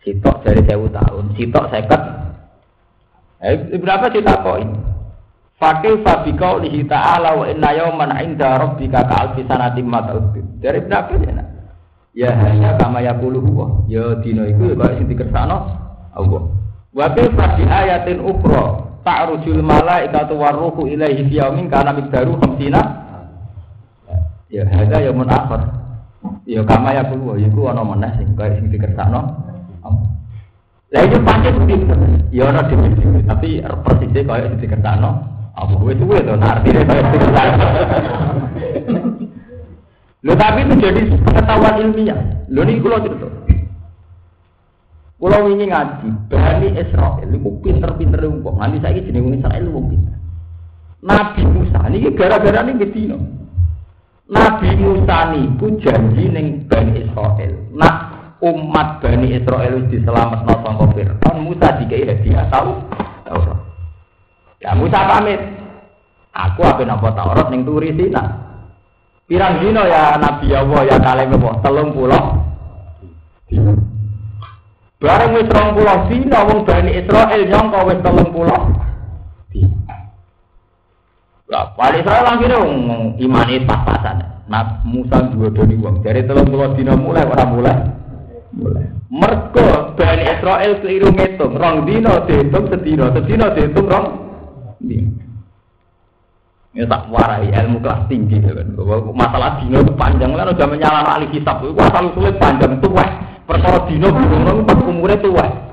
Sitok dari sewu tahun sitok seket. Eh berapa kita koin Fakil fabikau lihi ta'ala wa inna yawman inda rabbika ka'alfi sanatim mata'udin Dari berapa ya nak? Ya hanya kama yakulu huwa. Ya dino iku ya baik sinti kersano Allah. Wakil fabi ayatin ukro Ta'rujul malaikatu warruhu ilaihi fi yaumin kana miqdaru khamsina Ya ada ya mun akhir. Ya kama ya kulo iku ana meneh sing kaya sing dikersakno. Lah itu pancen pinter. Ya ora dhewe tapi persisnya kaya sing dikersakno. Apa kowe suwe to artine kaya sing dikersakno. Lho tapi itu jadi pengetahuan ilmiah. Lho ini kulo cerita. Kulo ini ngaji, Bani Israel itu pinter-pinter kok. Nanti saya jenenge Israel itu pinter. Nabi Musa ini gara-gara ini gedino. Nabi Musa niku janji ning Bani Israel. Nah, umat Bani Israel diselametno saka Firaun, Musa dikai hadiah tahu? Taurat. Ya Musa pamit. Aku apa napa Taurat ning turi Sina. Pirang dino ya Nabi Allah ya kalih apa? Telung pulau. Bareng wis rong pulau dino wong Bani Israel nyangka wis telung pulau. Lah, wali Israel akhirnya ngomong iman itu pas-pasan. Nah, Musa dua doni uang. Dari telung puluh dino mulai orang mulai. Mulai. Mergo Bani Israel keliru ngitung. Rong dino dihitung sedino. Sedino dihitung rong dino. Ini tak warai ilmu kelas tinggi. Kan. Masalah dino itu panjang. Kan udah menyala ahli hisab. Itu asal sulit panjang. Tuwek. Perkara dino belum umurnya tuwek.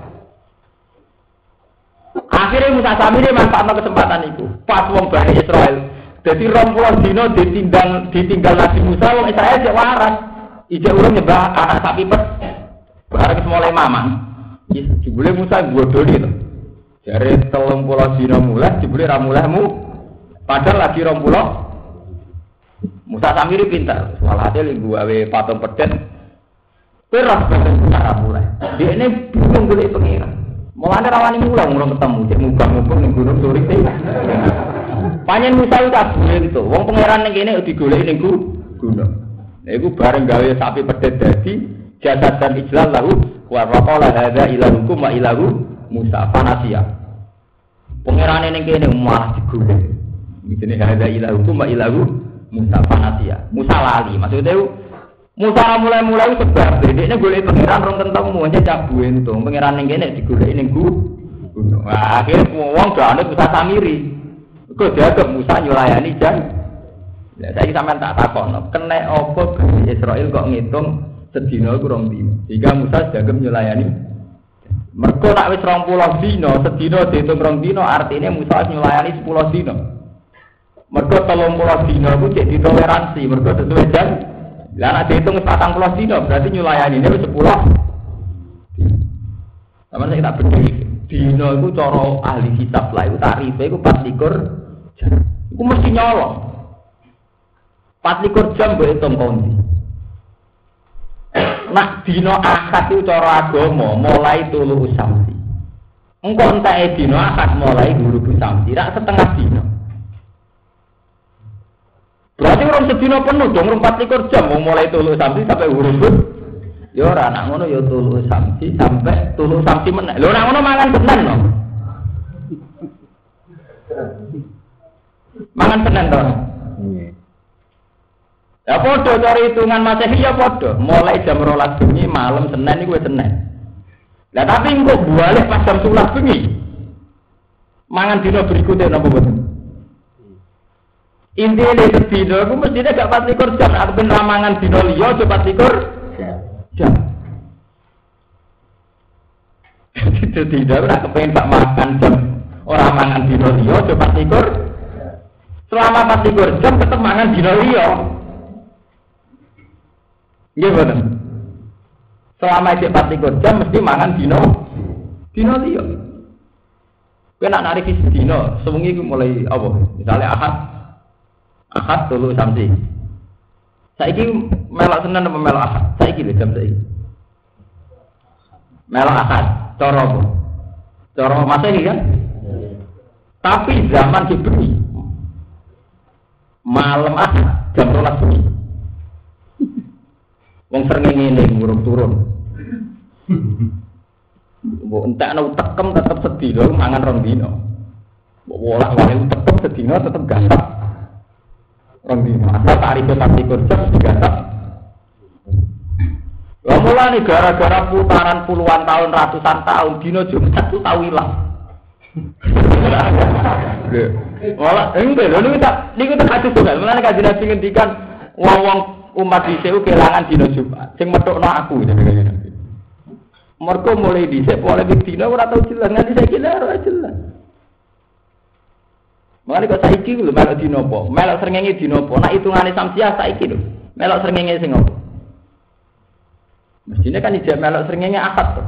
Akhirnya Musa Samiri manfaatkan kesempatan itu. Pas wong Bani Israel. Jadi rom pulau dino ditinggal ditinggal Nabi Musa wong Israel cek waras. Ijek urung nyembah anak sapi pet. Barang mulai mamang. Jebule Musa bodoni to. Jare telung pulau dino mulai jebule ra mulaimu. Padahal lagi rom pulau. Musa Samiri pintar. Walhasil gawe patung pedet. Peras cara mulai. Dia ini bingung golek pengiran. Mulane rawani mulang mulang ketemu, cek mubang-mubang ning gunung suri. Panjen Musa itu kabeh gitu. Wong pangeran ning kene digoleki ning gunung. Nah iku bareng gawe sapi pedet dadi jasad dan ijlal lahu wa raqala hadza ilahukum wa ilahu Musa fanasia. Pangeran ning kene malah digoleki. Jenenge hadza ilahukum wa ilahu Musa fanasia. Musa lali, maksudnya Musa mulai-mulai sebab jadi ini boleh pangeran rong ketemu aja cabu itu pangeran yang kene digoleki ning gunung. Nah, akhirnya wong gak ada Musa samiri. Kok dianggap Musa nyulayani jan. Ya saya sampean tak takon, kena apa Bani Israel kok ngitung sedina iku rong dino. Jika Musa dianggap nyulayani Mergo nak wis 20 dino, sedina dihitung rong dino artinya Musa nyulayani 10 dino. Mergo 30 dino ku cek ditoleransi, mergo sesuai jan lah nek dihitung patang dino berarti nyulayani ini sepuluh. Sama saya tak bener. Dino itu coro ahli kitab lah itu tarif itu pas likur jam. Itu mesti nyolong. Pas likur jam gue hitung kondi. Nak dino akad itu coro agama mulai tulu samsi. Engkau entah dino akad mulai guru samsi. Rak setengah dino. Berarti orang sedina penuh dong, orang empat likur jam, mau mulai tulu samsi sampai huruf Ya orang anak ngono ya tulu samsi sampai tulu samsi mana? Lo orang ngono mangan tenan no. Mangan tenan toh. Ya podo cari hitungan masehi ya podo. Mulai jam rolas bengi malam Senin ini gue Senin. Lah tapi engkau balik pas jam sebelas bengi. Mangan dino berikutnya nopo betul. Intinya di sedino, aku mestinya gak pas likur jam, aku ben ramangan dino liyo, coba likur jam. Itu tidak, aku kepengen pak makan jam, orang mangan dino liyo, coba likur. Selama pasti jam tetap mangan dino liya. Nggih boten. Selama isih pasti jam mesti mangan dino dino liya. Kowe nak narik dino, sewengi mulai apa? Misalnya ahad. Ahad tulu samsi. Saiki melok Senin apa melok ahad? Saiki lho jam saiki. Melok ahad. Cara apa? Cara Masehi kan? Tapi zaman diberi malam ah jam rolas bengi. Wong sering ngene ngurung turun. Mbok entek ana tekem tetep sedina mangan rong dina. Mbok wolak wale tekem sedina tetep gasak. Rong dina. Asal tarife pasti kerja digasak. Lah mulane gara-gara putaran puluhan tahun, ratusan tahun, dino Jumat tuh tahu hilang. Wala enggak lho niku tak niku tak hadis tunggal. Mulane kanjeng Nabi ngendikan wong-wong umat dhisik kelangan dino Jumat. Sing metokno aku jenenge Nabi. Mergo mulai dhisik polemik dino ora tau jelas, nganti saiki ora jelas. Mulane kok saiki lho melok dino apa? Melok srengenge dino apa? Nak hitungane samsiah saiki lho. Melok srengenge sing apa? Mestinya kan ijazah melok seringnya akad tuh.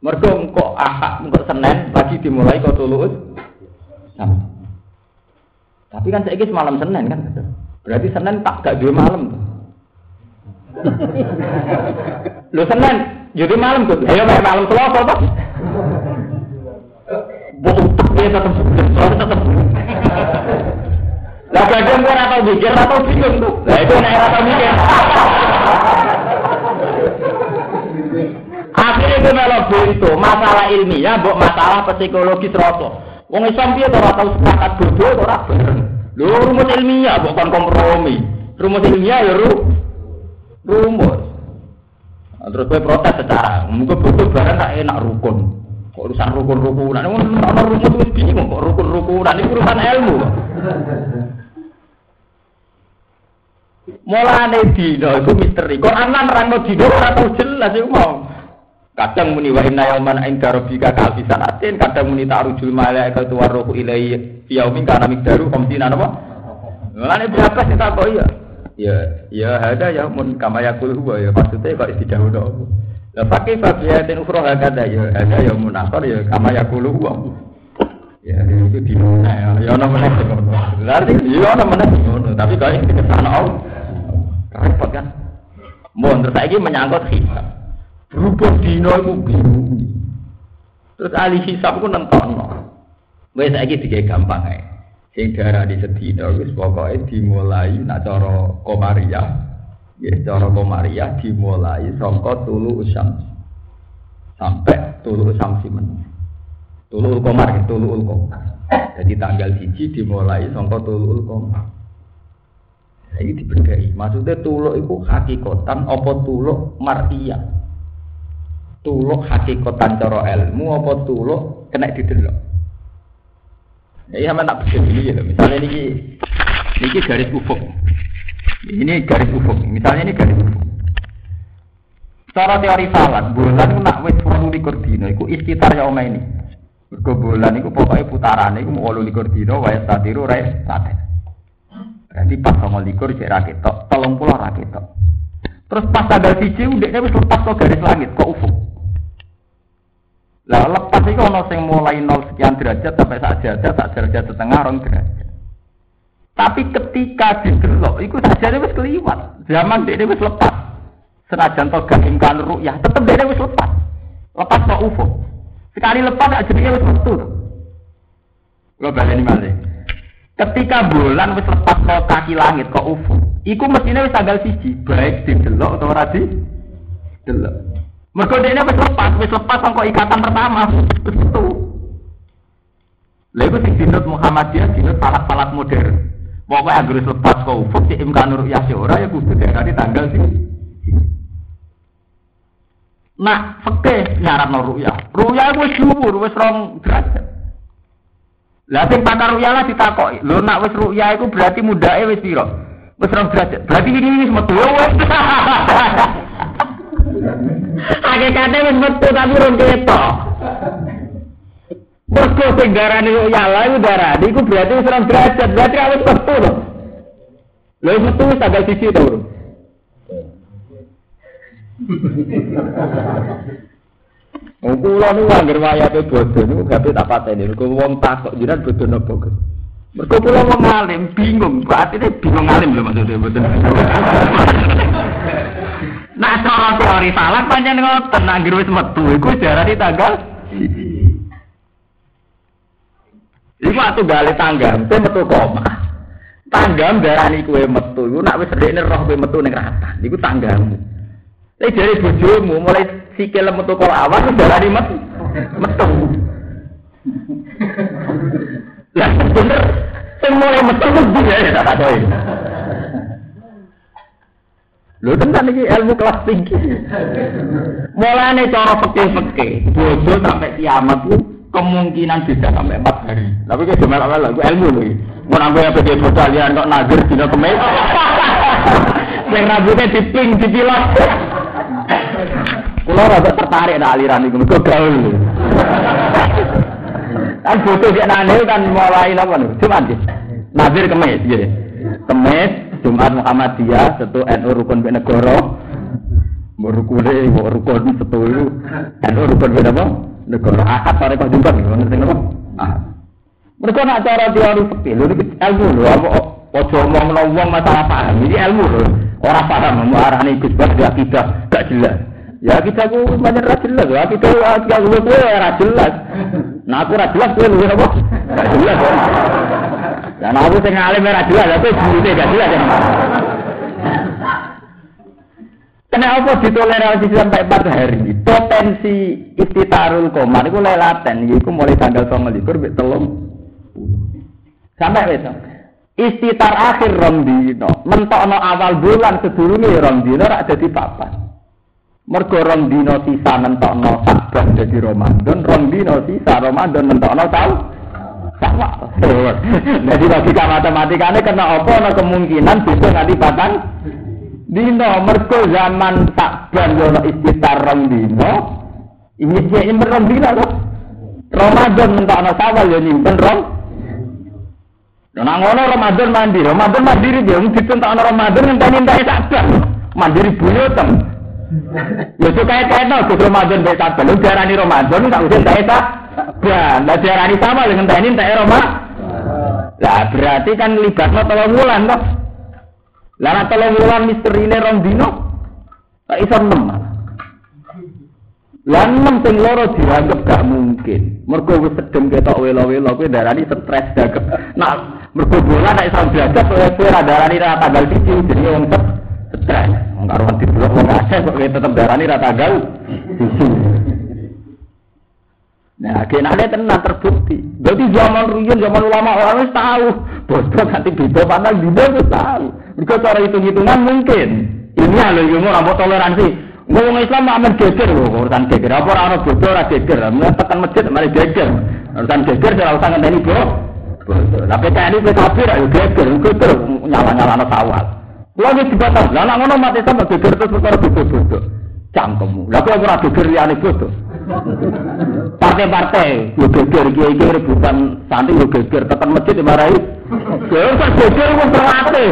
Mergo engko akad engko Senin lagi dimulai kok tulus. Tapi kan saya semalam Senin kan. Berarti Senin tak gak dua malam. Lo Senin jadi malam tuh. Ayo malam Selasa toh. Bohong dia tetap tetap tetap. Lah kadang gua atau mikir atau bingung tuh. Lah itu nek atau mikir. Akhirnya itu melok itu masalah ilmiah, buat masalah psikologis rasa. Wong Islam dia ora tau sepakat bodoh ora bareng. Lho rumus ilmiah bukan kompromi. Rumus ilmiah ya ru rumus. Nah, terus gue protes secara, mungkin bodoh bareng tak enak rukun. Urusan rukun-rukunan, ono rumus itu bingung kok rukun-rukunan ini urusan ilmu. Mulane dino itu misteri. Kok anak nerangno dino ora tau jelas iku mau. Kadang muni wa inna yauman inda rabbika ka alfi kadang muni ta'rujul malaikatu warruhu ilaihi yaumin kana miqdaru khamsina napa? Mulane berapa sih tak ya? Ya, ya ada ya mun kama yakul huwa ya maksudnya kok. Lah pakai fabiyatin ukhra hakada ya ada ya mun akhir ya kama yakul huwa. Ya itu di mana ya? Ya ono meneh ngono. Berarti ya ono meneh ngono, tapi kok iki ke sana Allah. Repot kan? Mun terus saiki menyangkut hisab. Berhubung dino itu bingung. Terus ahli hisab itu nentokno. Wes saiki digawe gampang ae. Sing darah di sedina wis pokoke dimulai nak cara komariah. Ya cara komariah dimulai saka tulu usam sampai tulu usam simen. Tulu komar, tulu komar. Jadi tanggal siji dimulai saka tulu komar. Ini dibedai. Maksudnya tuluk itu hakikatan apa tuluk mar'iyah tuluk hakikatan cara ilmu apa tuluk kena didelok. Ya sama tak begini ya, misalnya ini ini garis ufuk. Ini garis ufuk. Misalnya ini garis ufuk. Secara teori falak, bulan nak wis wolu likur dino, itu istitar ya ini. Mergo bulan itu pokoknya putaran itu mau wolu likur dino, waya satiru rai sate. Berarti pas sama likur cek rakit tok, tolong pulau rakit tok. Terus pas tanggal siji, udah wis lepas ke garis langit, kok ufuk. Lah lepas itu ono sing mulai nol sekian derajat sampai sak derajat, sak derajat setengah rong derajat. Tapi ketika didelok, itu saja wis keliwat. Zaman dia wis lepas. Senajan to gak imkan ru'yah, tetep dia wis lepas. Lepas kok UFO. Sekali lepas aja dia wis metu. Lo baleni malih. Ketika bulan wis lepas ke kaki langit kok UFO, iku mestinya wis tanggal siji, baik didelok atau ora di delok. Mereka dia wis lepas, wis lepas sangko ikatan pertama, itu. Lalu sing dinut Muhammadiyah dinut falak-falak modern. Pokoknya agar lepas kau ufuk si imkan nur ya ora ya kudu dari tanggal sih. Nah, fakih nyarat nur ya. Ruya wis dhuwur, wis rong derajat. Lah sing pakar ruya lah ditakoki. Lho nak wis ruya iku berarti mudake wis pira? Wis rong derajat. Berarti ini wis metu wis. Hakikate wis metu tapi rong ketok. Mergo sing darani yala iku darani iku berarti wis derajat, berarti awet metu lho. Lha metu wis tanggal siji to, Bro. Oh, kula niku anggere wayate bodho niku gawe tak pateni. Mergo wong takok jiran bodho napa, Gus? Mergo kula wong alim bingung, berarti bingung alim lho maksudnya mboten. Nah, cara teori salah pancen ngoten, anggere wis metu iku diarani tanggal Iku atuh gale tanggam, te metu koma. Tanggam darani kowe metu, iku nak wis rekne roh kowe metu ning rata. Iku tanggamu. Tapi dari bojomu mulai sikil metu kok awas darani metu. Metu. Lah bener, sing mulai metu ku ya tak tahu. Lho tenan iki ilmu kelas tinggi. Mulane cara peke-peke, bojo sampai kiamat ku kemungkinan bisa sampai empat hari. Tapi kayak cuma awal lagu ilmu lagi. Mau nambah yang pergi kalian kok nazir dina kemis. Yang rambutnya diping, dipilot. Kulo rada tertarik nak aliran itu, mereka gaul. Kan butuh kayak nane kan mulai apa nih? Cuma sih. Nazir kemis, gitu. Kemis, Jumat Muhammadiyah, satu NU Rukun Benegoro. Merukune, rukun satu itu. NU Rukun Benegoro negara akad sore kok jumpa gitu. Ngerti napa ah mereka nak cara teori fikih lho iki ilmu lho. Apa ojo omong wong masalah paham. Ini ilmu lho. Ora paham mau arane Gus Bas ya kita gak jelas. Ya kita ku banyak ra jelas ya kita ya gue gue ra jelas. Nah aku ra jelas gue lu apa? Gak jelas ya. Nah aku sing alim ra jelas. Aku guru gak jelas ya Kenapa ditoleransi sampai empat hari? Potensi istitarul komar itu lelaten, itu mulai tanggal tanggal likur telung sampai besok. Istitar akhir romdino, mentokno awal bulan sedurunge romdino rak jadi papan. Mergo romdino sisa mentokno saban jadi Ramadan, romdino sisa Ramadan mentokno tahu sama. Jadi logika matematikanya kena apa? Nah kemungkinan bisa nanti papan dino mergo zaman takban yo istitar rong dino ini dia nyimpen rong dino kok Ramadan mentokno sawal yo nyimpen rong. Nah ngono Ramadan mandi, Ramadan mandiri dia mung ditentokno Ramadan ngenteni entek takban mandiri buyutem Ya itu kayak kayak no, Gus Ramadan baik takban, lu diarani Ramadan tak usah entek takban, lah diarani sama dengan enteni entek Ramadan Lah berarti kan libatno telung wulan toh. Lah tolong wulan misterine rong dino. Tak iso nem. Lah nem sing loro dianggap gak mungkin. Mergo wis sedem ketok welo-welo kuwi darani stres dagem. Nah, mergo bulan nek iso belajar kowe ora darani ra tanggal 1 jadi wong stres. Wong karo di blok wong akeh kok tetep darani ra tanggal 1. Nah, kenane tenan terbukti. Jadi zaman riyen zaman ulama orang wis tahu, bodoh nanti beda pandang beda wis tahu. Mergo cara hitung-hitungan mungkin. Ini lho yo ora toleransi. Ngomong Islam aman geger lho, urusan geger. Apa ora ono bodoh ora geger. Mulai tekan masjid mari geger. Urusan geger ora usah ngenteni bro. PKN iki kafir ayo geger, geger nyala-nyalano sawal. Kulo iki dibatas. Lah nek ngono mati sampe geger terus perkara bodoh-bodoh. Cangkemmu. Lah kok ora geger liyane bodoh. Partai-partai, yo geger kiai rebutan santri yo geger, tekan masjid dimarahi. Yo kok geger wong terlatih.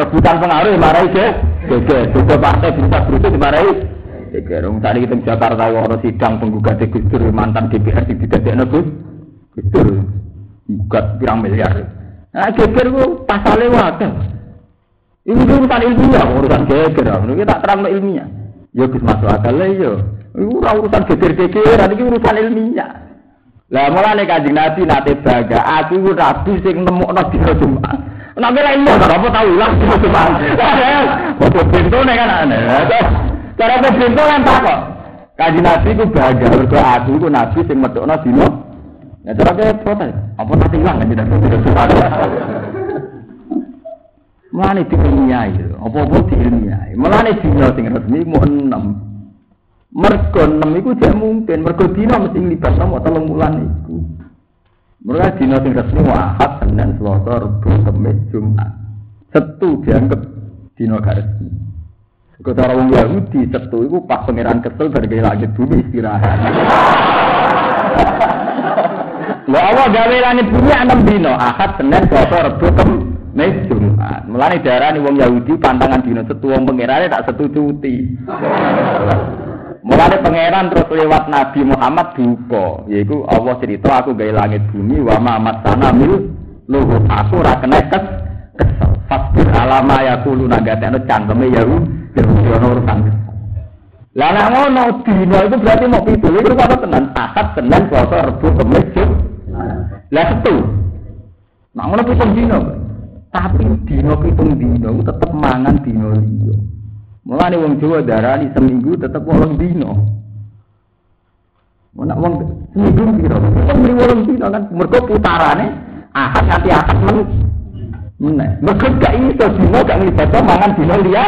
Rebutan pengaruh dimarahi ge, geger. Juga partai bisa berusaha dimarahi. Geger. Wong tadi kita Jakarta ono sidang penggugat Gus mantan DPR di didadekno Gus Dur. Gugat pirang miliar. Nah, geger ku pasale wae. Ini urusan ilmiah, urusan geger. Ini tak terang ilmiah. Ya masuk akal lah ya. Iku urusan geger-gegeran iki urusan ilmiah. Lah mulane Kanjeng Nabi nate baga, aku iku rabi sing nemokno dina Jumat. Nek ora iya apa tau ilang dina Jumat. Foto bentone kan aneh. Cara bento kan tak kok. Kanjeng Nabi ku baga mergo aku iku nabi sing metokno dina Ya cara ke protes. Apa nanti hilang kan tidak Mulane diilmiahi, apa-apa diilmiahi. Mulane dina sing resmi mu enam. Mergo enam iku jek mungkin, mergo dina mesti libat nomor telung bulan iku. Mereka dina sing resmi Ahad, Senin, Selasa, Rabu, Kamis, Jumat. Setu dianggap dina gak resmi. Kau cara wong Yahudi, setu iku pas pangeran kesel dari langit bumi istirahat. Lha Allah gawe langit bumi enam dino, Ahad, Senin, Selasa, Rabu, Kamis, Jumat. Mulane darani wong Yahudi pantangan dino setu wong pangerane tak setu cuti. Mulane pangeran terus lewat Nabi Muhammad duka, yaiku Allah cerita aku gawe langit bumi wa ma masana mil luhur aku ora kena kes kesel. Fasbir alama yaqulu nagatene cangkeme Yahudi, ono urusan. Lah nek ngono dino itu berarti mau pitu, itu apa tenan? Ahad, Senin, Selasa, Rabu, Kamis. Lah setu. Nah ngono pitung dino. Tapi dino pitung dino tetep mangan dino liya. Mulane wong Jawa darani seminggu tetep wolong dino. Mana wong seminggu piro? Wong mri wolong dino kan mergo putarane ahad nanti ahad men. Meneh. Mergo gak iso dino gak nglibatno mangan dino liya.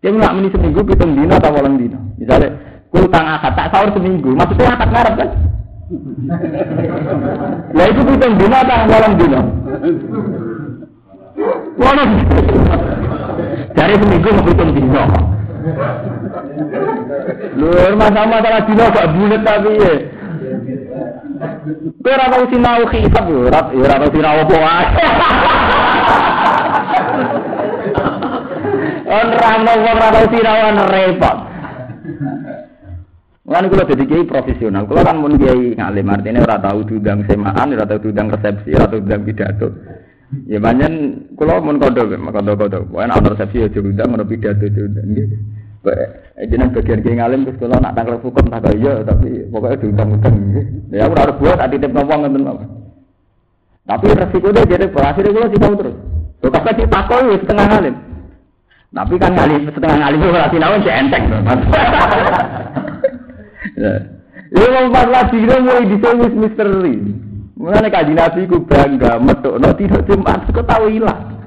Dia nggak meni seminggu pitung dino atau wolong dino. Misalnya, kultang akad tak sahur seminggu, maksudnya akad ngarep kan? Ya itu pitung dino atau wolong dino? Wolong Dari seminggu mau pitung dino. Lur masalah-masalah dino gak bulat tapi ya. Kowe ora tau sinau hisab yo, ora tau sinau apa wae. On ramo wong ora tau repot. Lan kula dadi kiai profesional. Kula kan mun kiai ngalim artine ora tau diundang semaan, ora tau diundang resepsi, ora tau pidato. Ya banyak kula mun kondo, kondo-kondo. Wae ana resepsi ya diundang, ana pidato diundang nggih. Eh jeneng bagian kiai ngalim terus kula nak tangkel hukum tak iya tapi pokoknya diundang-undang. Ya ora arep buat tak titip nopo ngoten mawon. Tapi resiko dia jadi berhasil kula tahu terus. Kok kakak sih takoi setengah ngalim. Tapi kan ngalim setengah ngalim ora sinau enteng. Ya wong pas dino mulai disewis misteri. Mulane kaji Nabi ku bangga metokno tidak Jumat kok tau ilang.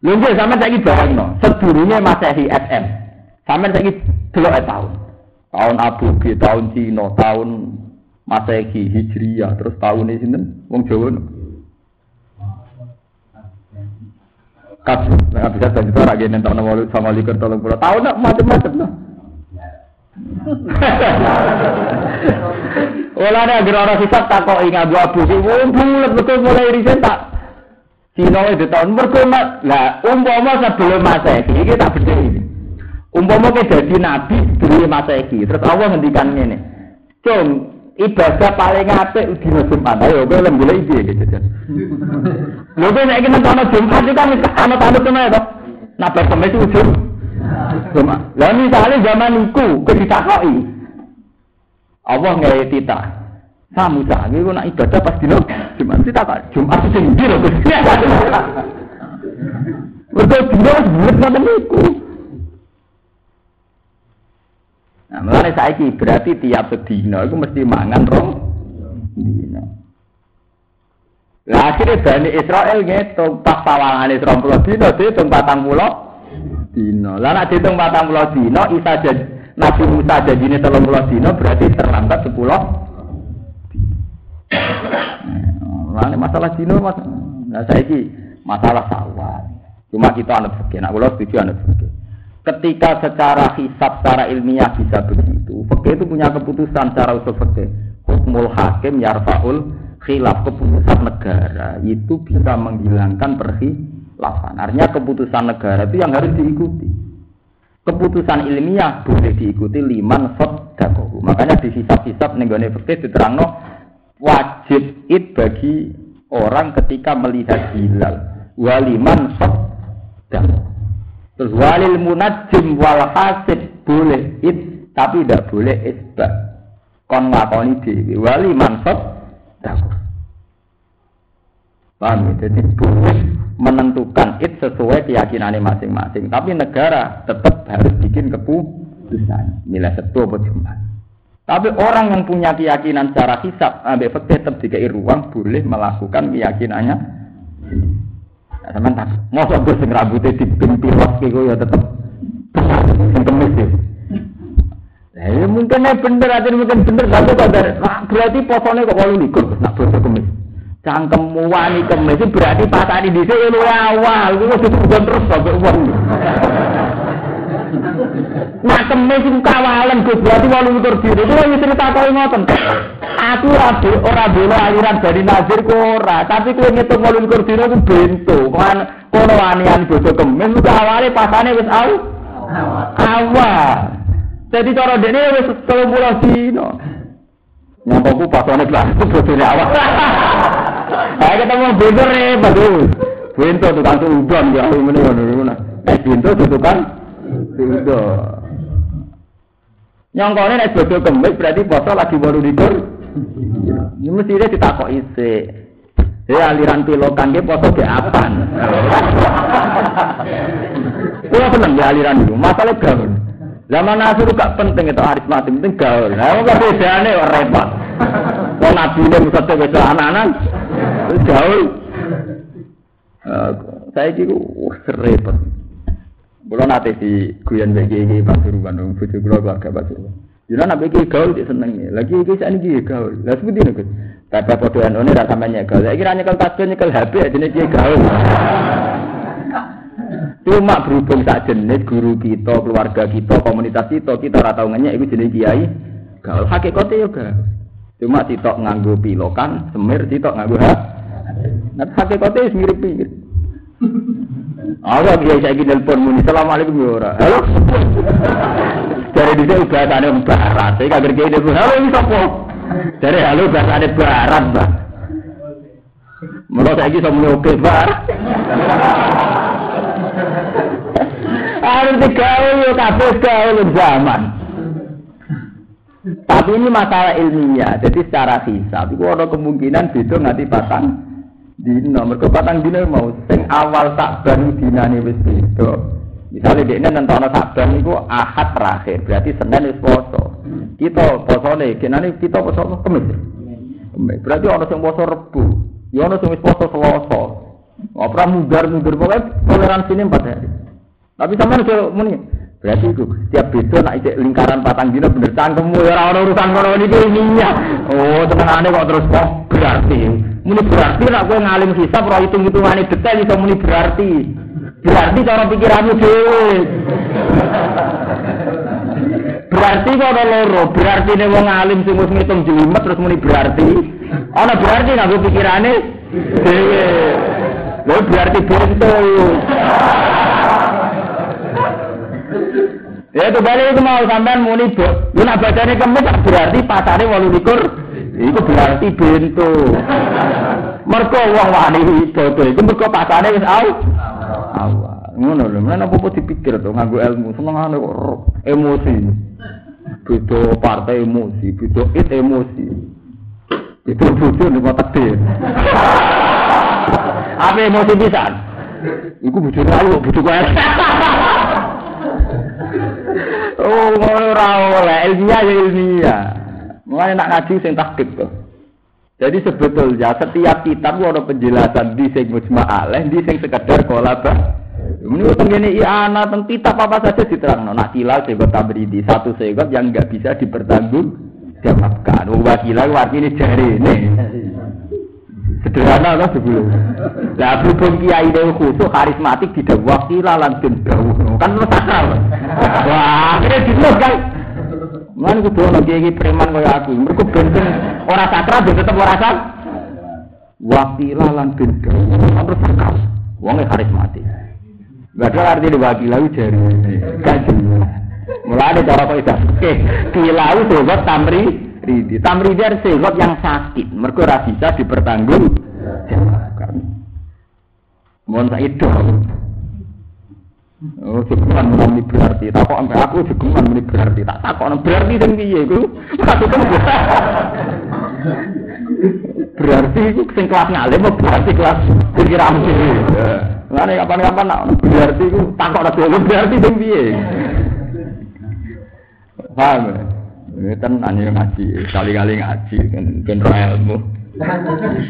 Lho nggih sampean saiki bayangno, sedurunge Masehi SM. Sampean saiki delok tahun. Tahun Abu G, tahun Cina, tahun Masehi Hijriah, terus tahun ini sinten? Wong Jawa. Kabeh, nek bisa tak kita lagi nentok nomor sama likur tolong puluh tahun macam-macam lah. Olah nek agar ora sifat tak kok ing abu-abu sing bulet betul mulai riset tak Cina itu tahun mergo lah umpama sebelum Masehi iki tak bedheki. Umpama ke dadi nabi sebelum Masehi, terus Allah ngendikan ngene. Cung, ibadah paling apik dina Jumat. Ayo kowe lem golek iki gitu. Lho kowe nek iki nang Jumat iki kan ana tanduk tenan to. Nah, kemis ujung Cuma, lah misalnya zaman itu ditakoki, Allah nggak tita. Kamu cah, ini nak ibadah pas dino Jumat kita kak Jumat sing dino. Betul dino bulat ngoten niku. Nah, mulane saiki berarti tiap sedina itu mesti mangan rong dino. Lah akhirnya Bani Israel ngitung pas pawangane 20 dino dihitung 40 dino. Lah nek diitung 40 dino Isa jadi Nabi Musa janjine 30 dino berarti terlambat 10 Lah masalah dino Mas. Nah saiki masalah sawah. Cuma kita anut fikih. Nak kula setuju anut fikih. Ketika secara hisab, secara ilmiah bisa begitu, fikih itu punya keputusan secara usul fikih. Hukmul hakim yarfaul khilaf keputusan negara itu bisa menghilangkan perhi lapan. Artinya keputusan negara itu yang harus diikuti. Keputusan ilmiah boleh diikuti liman dakohu. Makanya di hisab-hisab nenggone fikih diterangno wajib id bagi orang ketika melihat hilal. Waliman dakohu. Terus walil munajim wal hasib boleh id tapi tidak boleh isbat. Kon ngakoni dewi. Waliman dakohu. Paham ya? Jadi boleh menentukan it sesuai keyakinan masing-masing. Tapi negara tetap harus bikin keputusan. Nilai satu apa cuma. Tapi orang yang punya keyakinan secara hisap, ambil fakta tetap dikai ruang boleh melakukan keyakinannya. Nah, teman tak, mau gue sing rambutnya dipintilos gitu ya tetap kemis ya. Ya mungkin bener, aja mungkin bener, tapi kok berarti posone kok kalau likur, nak bosok kemis. Cangkemmu wani kemis berarti pasani di sini lu awal, lu sudah terus sampai uang. Nak kemis kawalan Gus berarti 28 dino. Kulo wis cerita koyo ngoten. Aku ora ora bola aliran dari nazir ku ora, tapi kuwi ngitung 28 dino ku bento. Kan kono wani-wani bojo kemis ku awale pasane wis au. Awal. Jadi cara dene wis 30 dino. Nyampe ku pasane kelas itu bojone awal. Ayo ketemu bento repot. Bento tukang udon ya ngene ngono. Eh bento tukang Sudah. Nyongkone nek bodo kemis berarti poso lagi baru dikur. Ini mesti dia ditakok isi. Ya aliran pilokan dia poso ke apan. Kulo seneng ya aliran itu. Masalah gaul. Zaman Nasir gak penting itu aritmatik, penting gaul. Nah, kok bedane repot. Wong nabi ini mesti wis anak-anak gaul. Saya kira wah repot. Kulo nate di guyon bagi iki Pasuruan dong, bojo kulo keluarga Pasuruan. Jadi nak bagi gaul dia seneng Lagi iki sak niki gaul. Lah seperti niku. Kata podo anone ra sampeyan gaul. Iki ra nyekel tasbih nyekel HP jenenge iki gaul. Cuma berhubung sak jenis guru kita, keluarga kita, komunitas kita, kita ora ngenyek iku jenenge kiai. Gaul hakikate yo gaul. Cuma sitok nganggo pilokan, semir sitok nganggo ha. Nah hakikate wis mirip-mirip. Aku dia saya gini telepon muni, assalamualaikum ya ora. Halo. Dari dia bahasane barat, saya kaget gini telepon. Halo ini siapa? Dari halo bahasane barat, mbak. Menurut saya sama oke barat. Harus digaul yo kabeh gaul zaman. Tapi ini masalah ilmiah, jadi secara hisab itu ada kemungkinan beda nganti patang dino mergo patang dino mau sing awal Sakban dinane wis beda. Misalnya dia nentono Sakban itu ahad terakhir berarti senin wis poso. Kita posone kenane kita poso kemis. Berarti ono sing poso rebu. Ya sing wis poso selasa ora mugar mugar pokoke toleransi ini empat hari. Tapi sampean muni Berarti itu setiap beda nak ijek lingkaran patang dino bener cangkemmu ya ora ono urusan ngono niki iya. Oh, tenangane kok terus kok berarti. Muni berarti nak kowe ngalim hisab ora hitung-hitungane detail iso muni berarti. Berarti cara pikiranmu dhewe. Berarti kok ada loro, berarti nih wong alim sing wis ngitung jelimet terus muni berarti. Ana berarti nganggo pikirane dhewe. Lho berarti bentuk. Ya itu balik itu mau sampean muni bu, lu nak baca ini berarti pasarnya walu Iku berarti bento. Merkoh wong wani itu, iku merkoh pasarnya wis awal. Awal, ngono lho, menawa aku dipikir to nganggo ilmu, seneng kok emosi, itu partai emosi, itu it emosi, itu bujuk di mata tir. Apa emosi bisa? Iku bujuk lalu, bujuk kaya. Oh, ora oleh ilmiah ya ilmiah. Mulai nak ngaji sing tahqiq. Jadi sebetulnya setiap kitab ada penjelasan di sing mujma'aleh, di sing sekedar kolaba. Ini tentang ini iana tentang kitab apa saja diterang. Nak kilal segot tabridi satu segot yang nggak bisa dipertanggung jawabkan. Oh, wakilah artinya jari ini. Sederhana lah sebelum. Lah berhubung kiai dewa khusus karismatik tidak wakilah lanjut jauh. Kan lu sakral. Wah, akhirnya gitu kan. Mana doang lagi ini preman kayak aku. Mereka bensin orang sakral, dia tetap orang sakral. Wakilah lanjut jauh. Kan lu sakral. Wongnya karismatik. Gak ada arti diwakilah jari. Kan Mulai ada cara kok itu. Oke, kilau sobat tamri tamridi. Tamridi adalah sebab yang sakit. Mereka ora bisa dipertanggung jawabkan. Mohon saya itu. Oh, jegeman muni berarti. Tak kok sampai aku jegeman muni berarti. Tak tak kok berarti sing piye iku? Berarti iku sing kelas ngalim berarti kelas pikiran dhewe. Kapan-kapan nak berarti iku tak kok berarti sing piye? Paham? Ini kan aneh ngaji, kali-kali ngaji, kan ilmu.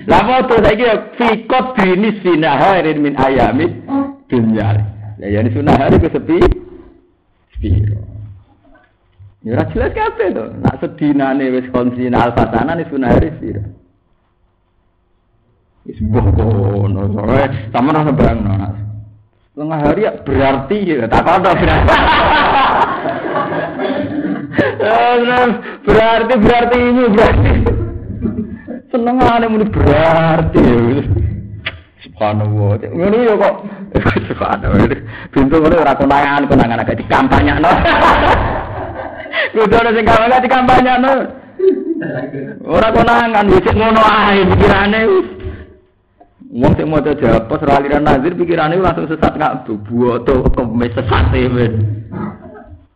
Lah mau tuh saya kira fikot dinis finaharin min ayamit dunia. Ya ini sunnah hari ke sepi, sepi. Ya ora jelas kabeh to. Nak sedinane wis konsina alfatana ni sunah hari sira. Wis bokono soe, sampeyan ora barang Setengah hari ya berarti ya, tak ada berarti. Eh, berarti berarti ini berarti. Seneng ada muni berarti. Subhanallah. Ngono ya kok. Subhanallah. Pintu ngono ora konangan konangan agak dikampanyakno. Kudu ana sing kampanye dikampanyakno. Ora konangan wis ngono ae pikirane. Wong sing maca japa aliran nazir pikirane langsung sesat ngak buwoto kemes sesat men.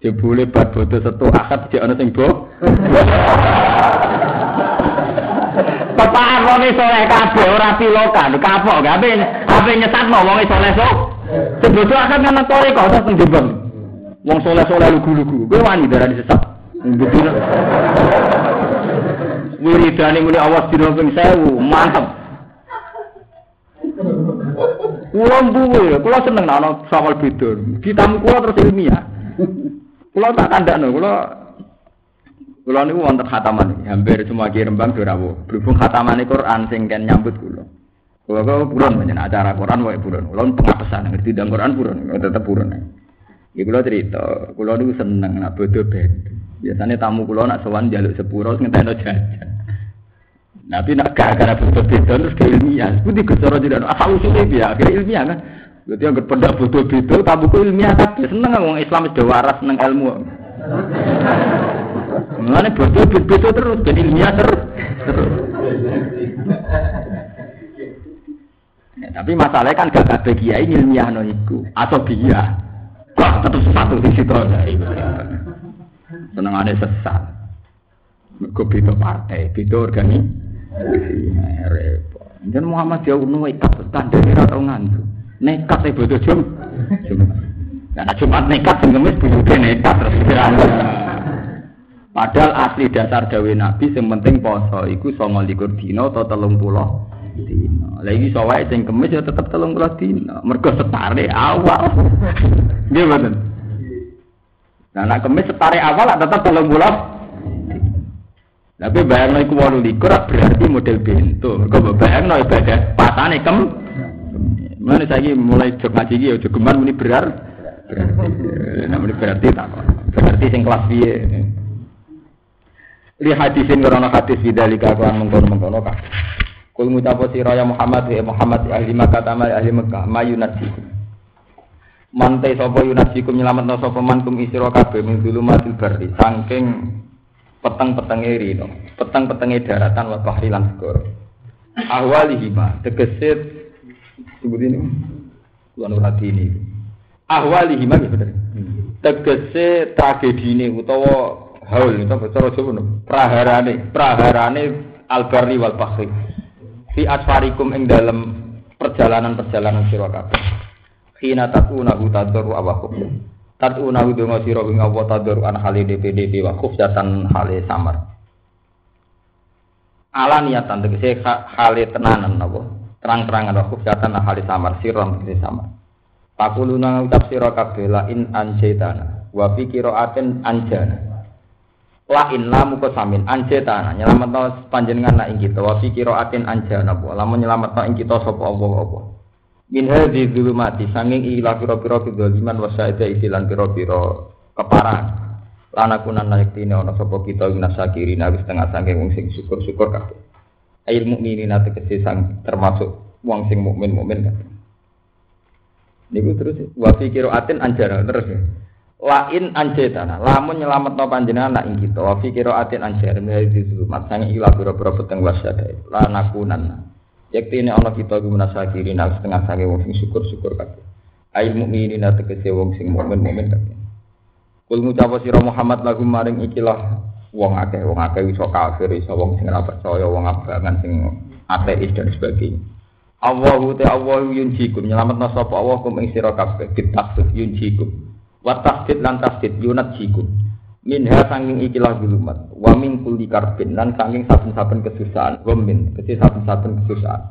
Jebule bad bodo setu akad jek ana sing bo. Bapak wong soleh kabeh ora pilokan, kapok gak ape ape nyesatno wong soleh sok. Sebodo akad kan tore kok terus. Wong soleh-soleh lugu-lugu. Kowe wani darani sesat. Betul. Wiridane muni awas dina ping 1000, mantep. Kulo mbuwe, kulo seneng ana sawal beda. Ditamu kulo terus ilmiah. Kulo tak kandakno, kulo kulo niku wonten khataman, hampir semua ki Rembang dorawo. Berhubung khataman Quran sing kan nyambut kulo. Kulo kok buron menyen acara Quran wae buron. Kulo pengapesan ngerti ndang Quran buron, tetep buron. Iki kulo cerita, kulo niku seneng nak bodo beda. Biasanya tamu kulo nak sowan jaluk sepuro ngentekno jajan. Nabi nak gara-gara butuh beda terus ke ilmiah. Budi gejala tidak asal usulnya dia akhirnya ilmiah kan. Berarti yang berpendak butuh beda, tabu ku ilmiah tapi seneng orang Islam sudah waras seneng ilmu. Mengenai butuh beda terus jadi ilmiah terus. terus. Tapi masalahnya kan gak kabeh kiai ilmiah no atau dia. Kok tetep satu di situ. Seneng ada sesat. Mergo beda partai, beda organisasi. repot. Dan Muhammad uno ikat standar ora tau ngantu. Nekat e bodo jum. Nah, Jumat nekat sing buyute nekat terus pikiran. Padahal asli dasar dawe Nabi sing penting poso iku 29 dina atau 30 dina. Lah iki sawae sing kemis ya tetep 30 dina. Mergo setare awal. Nggih mboten. Nah, nek kemis setare awal tetep 30 tapi bayang iku walu likur berarti model bento. Mergo bayang no ibadah pasane kem. Mana saya mulai jog ngaji ya geman muni berar. Berarti namanya berarti tak berarti sing kelas piye. Li hadisin ngrono hadis bidzalika kan mengkono-mengkono kak. Kul mutapo sira ya Muhammad ya Muhammad ahli Makkah tamal ahli Makkah mayunati. Mantai sapa yunasikum nyelametno sapa man kum isira kabeh min dulumatil barri saking peteng-petenge rino, peteng-petenge daratan wa bahri lan segara. Ahwalihima tegese sebut ini kulo rati ini. Ahwalihima gitu bener. Tegese tragedine utawa haul utawa cara Jawa praharane, praharane albarri wal bahri. Fi asfarikum ing dalam perjalanan-perjalanan sira kabeh. Khina takuna utadur awakum. Tatu nawi donga sira ing Allah tadur an hale DPDP wa khufyatan hale samar. Ala niatan tegese hale tenanan napa? Terang-terangan wa khufyatan hale samar siron tegese samar. Pakuluna ucap sira kabeh la in anjaitana wa fi qiraatin anjana. La in lamu samin anjaitana nyelametno panjenengan nak ing kita wa fi qiraatin anjana. Lamun nyelametno ing kita sapa Allah apa. min hadhi dzulumati sanging ila pira-pira kedzaliman wa sa'ida isilan pira-pira keparan lana kunan nayektine ana sapa kita minasakirin wis tengah sanging wong sing syukur-syukur kabeh ail mukminin ate kese sang termasuk wong sing mukmin mukmin kabeh niku terus wa fi qiraatin anjara terus lain anjetana lamun nyelametno panjenengan nak ing kita wa fi qiraatin anjara min hadhi dzulumat sanging ila pira-pira peteng wasada lana kunan Yakti ini ana kita ku menasakirin al setengah sange wong sing syukur-syukur kabeh. Ail mukminin tegese wong sing mukmin mukmin kabeh. Kul ngucap sira Muhammad lagu maring ikilah wong akeh wong akeh iso kafir iso wong sing ora percaya wong abangan sing ateis dan sebagainya. Allahu ta Allahu yunjikum. Nyelametna sapa Allah kum ing sira kabeh. Bitasdid yunjikum. Wa tasdid lan tasdid yunjikum. minha sanging ikilah gulumat wa min kulli karbin. Lan sanging saben-saben kesusahan. Wa min kesi saben-saben kesusahan.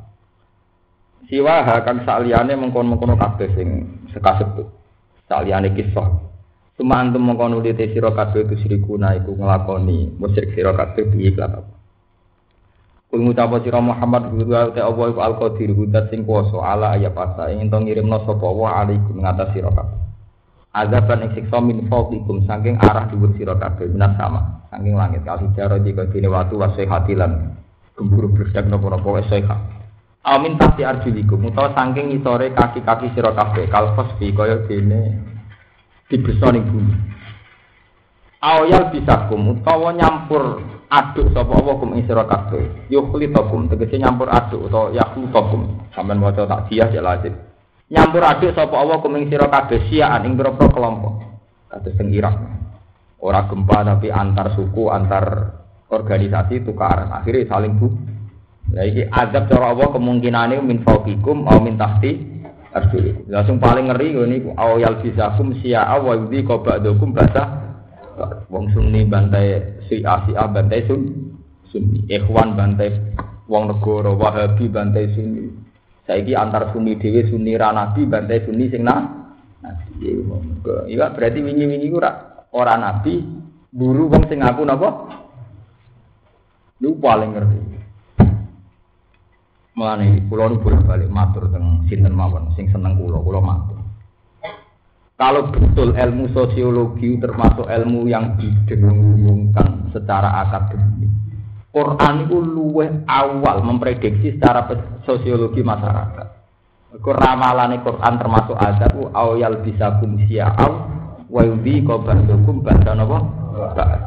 Siwa ha kang saliyane mengkon-mengkono kabeh sing sekasebut. Saliyane kisah Cuma antum mengkono di sira kabeh itu sirikuna iku nglakoni musyrik sira kabeh piye kelapa Kul ngucap sira Muhammad guru te Allah iku al-qadir hudat sing kuwasa ala ayat asa ing to ngirimno sapa wa alaikum ngatas sira kabeh. Azaban ing siksa min fawqikum saking arah dhuwur sira kabeh minas sama saking langit kali jaro jika dene watu wasai hatilan gemburu berdak napa-napa wis sehat. Amin tahti arjulikum utawa saking ngisore kaki-kaki sira kabeh kalfas bi kaya dene dibesa ning bumi. Awyal bisa kum utawa nyampur aduk sapa apa kum ing sira kabeh. Yukhlitakum tegese nyampur aduk utawa yakhlutakum sampean maca tak dia ya lazim. Nyampur aduk sapa apa kum ing sira kabeh siaan ing pira kelompok. Kados sing Irak. Ora gempa tapi antar suku antar organisasi tukaran. Akhirnya saling bu Nah, ini azab cara Allah kemungkinannya min fauqikum atau min tahti arjulikum. Langsung paling ngeri ini au yal bisakum siya'a wa yudhi qaba'dukum basa wong sunni bantai si A si A bantai sun sunni. Ikhwan bantai wong negara wahabi bantai sunni. Saiki antar sunni dhewe sunni ra nabi bantai sunni sing nah iya berarti wingi-wingi ora ora nabi buru wong sing ngaku napa? Lu paling ngerti Mulane kula nu bolak-balik matur teng sinten mawon sing seneng kula, kula matur. Kalau betul ilmu sosiologi termasuk ilmu yang didengungkan secara akademik, Quran itu luweh awal memprediksi secara sosiologi masyarakat. Iku Quran termasuk azab awyal bisa kumsia aw wa yudhi qabandukum ba'da napa?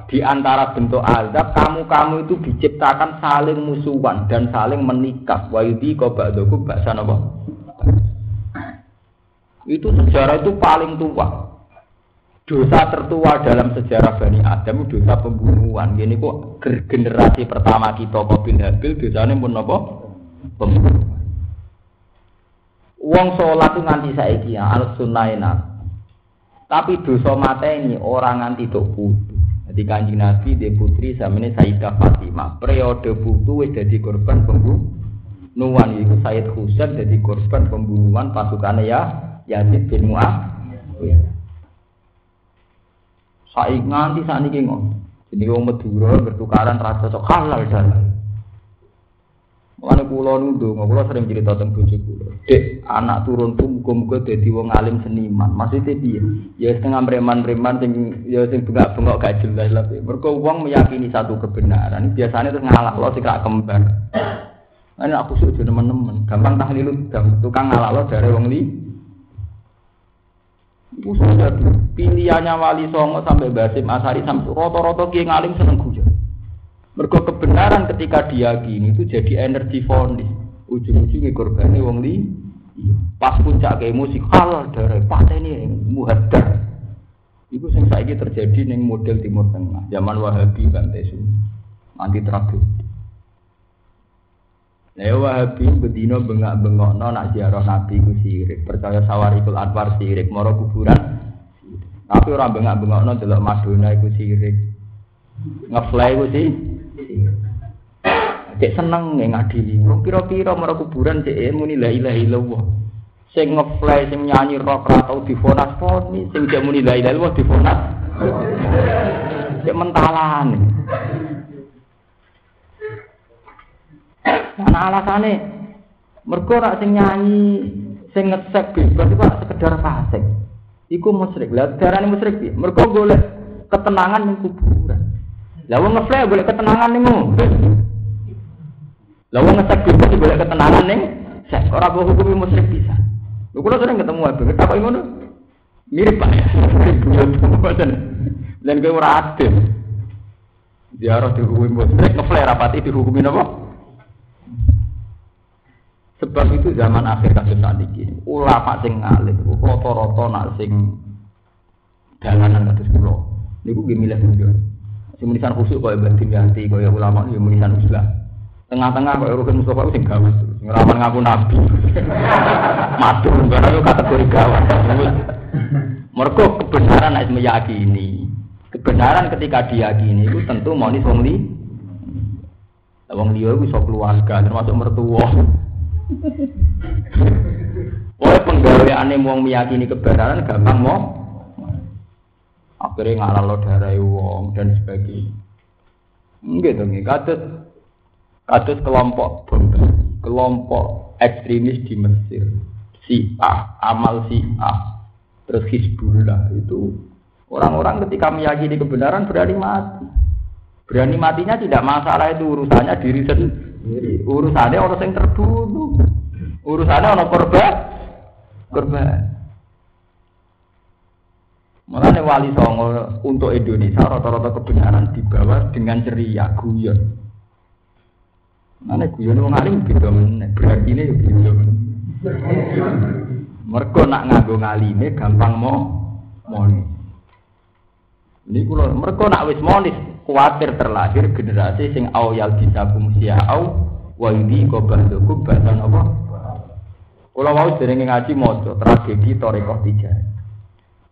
Di antara bentuk azab kamu-kamu itu diciptakan saling musuhan dan saling menikah. Wa yudhi qabandukum ba'da napa? Itu sejarah itu paling tua. Dosa tertua dalam sejarah Bani Adam dosa pembunuhan. Gini kok generasi pertama kita Qabil Habil dosanya pun apa? Pembunuhan. Wong sholat itu nganti saiki ya, al sunnah Tapi dosa mata ini orang nganti dok putu. Jadi kanjeng Nabi di putri ini Sayyidah Fatimah. Periode putu wis jadi korban pembunuhan. Itu Sayyid Husain jadi korban pembunuhan pasukannya ya Yazid bin Muawiyah. Saik nganti sakniki ngono. Jadi wong Madura bertukaran rasa sok halal dan Mulane kula nundung, kula sering cerita tentang bojo kula. Anak turun tuh muga-muga dadi wong alim seniman. Maksudnya piye? Ya setengah preman-preman sing ya sing bengak-bengok gak jelas. Mergo wong meyakini satu kebenaran, biasanya terus ngalah lo sing kembar. Ini aku sudah teman-teman, gampang tahlil tukang ngalah lo dari wong li. Iku sudah pilihannya Wali Songo sampai Basim Asari sampai roto-roto kiai ngalim seneng guyon. Mergo kebenaran ketika diyakini itu jadi energi fonis. Ujung-ujungnya korbannya wong li. Pas puncak kayak musik halal dari pateni muhadar. Iku sing saiki terjadi ning model Timur Tengah, zaman Wahabi Bantai Sunni. Anti tragedi. Nah, Wahabi bedino bengak-bengok no nak ziarah Nabi ku sirik, percaya sawarikul anwar sirik, moro kuburan. Tapi orang bengak-bengok no delok Madonna iku sirik, ngefly ku sih. Cek seneng nggak ngadili. Wong pira-pira moro kuburan cek muni la ilaha illallah. Sing ngefly sing nyanyi rock ra tau difonas poni, sing cek muni la ilaha illallah difonas. Cek mentalan. Karena alasannya mergo rak sing nyanyi sing ngesek bebas itu sekedar fasik. Iku musyrik. Lah darane musyrik piye? Mergo golek ketenangan ning kuburan. Lah wong ngeflare golek ketenangan ning Lah wong ngesek bebas golek ketenangan ning sek ora mbok hukumi musyrik bisa. Lho kula sering ketemu abang, tak kok ngono. Mirip Pak ya. Dan kowe ora adil. Ziarah dihukumi musyrik, ngeflare rapati dihukumi napa? Sebab itu zaman akhir kasus saat ini, ulama sing ngalim, roto-roto nak sing dalanan kasus kulo. Niku gue milih. Sing menisan khusyuk kaya banting ganti kaya ulama ya menisan uslah. Tengah-tengah kaya Rukin Mustafa sing gawat. Ngelawan ngaku nabi. Matur karena itu kategori gawat. Mereka kebenaran harus meyakini. Kebenaran ketika diyakini itu tentu mau nih wong li. Wong liya iku iso keluarga termasuk mertua. Oleh penggaweane wong meyakini kebenaran gampang mau akhirnya ngalah lo darah wong dan sebagainya. Enggak dong, kados Kados kelompok kelompok ekstremis di Mesir, si A, amal si A, terus Hizbullah itu orang-orang ketika meyakini kebenaran berani mati. Berani matinya tidak masalah itu urusannya diri sendiri. Urusannya orang yang terbunuh. Urusannya orang korban. Korban. Mulanya wali songo untuk Indonesia rata-rata kebenaran dibawa dengan ceria guyon. Mana guyon wong alim beda meneh, berarti ini beda meneh. Mergo nak nganggo ngalime gampang mau monis. Ini kulo mergo nak wis monis kuatir terlahir generasi sing awyal bisa kumsia au wa ini kobandoku bahasa apa? Kulo mau sering ngaji mojo tragedi Torekoh Tijani.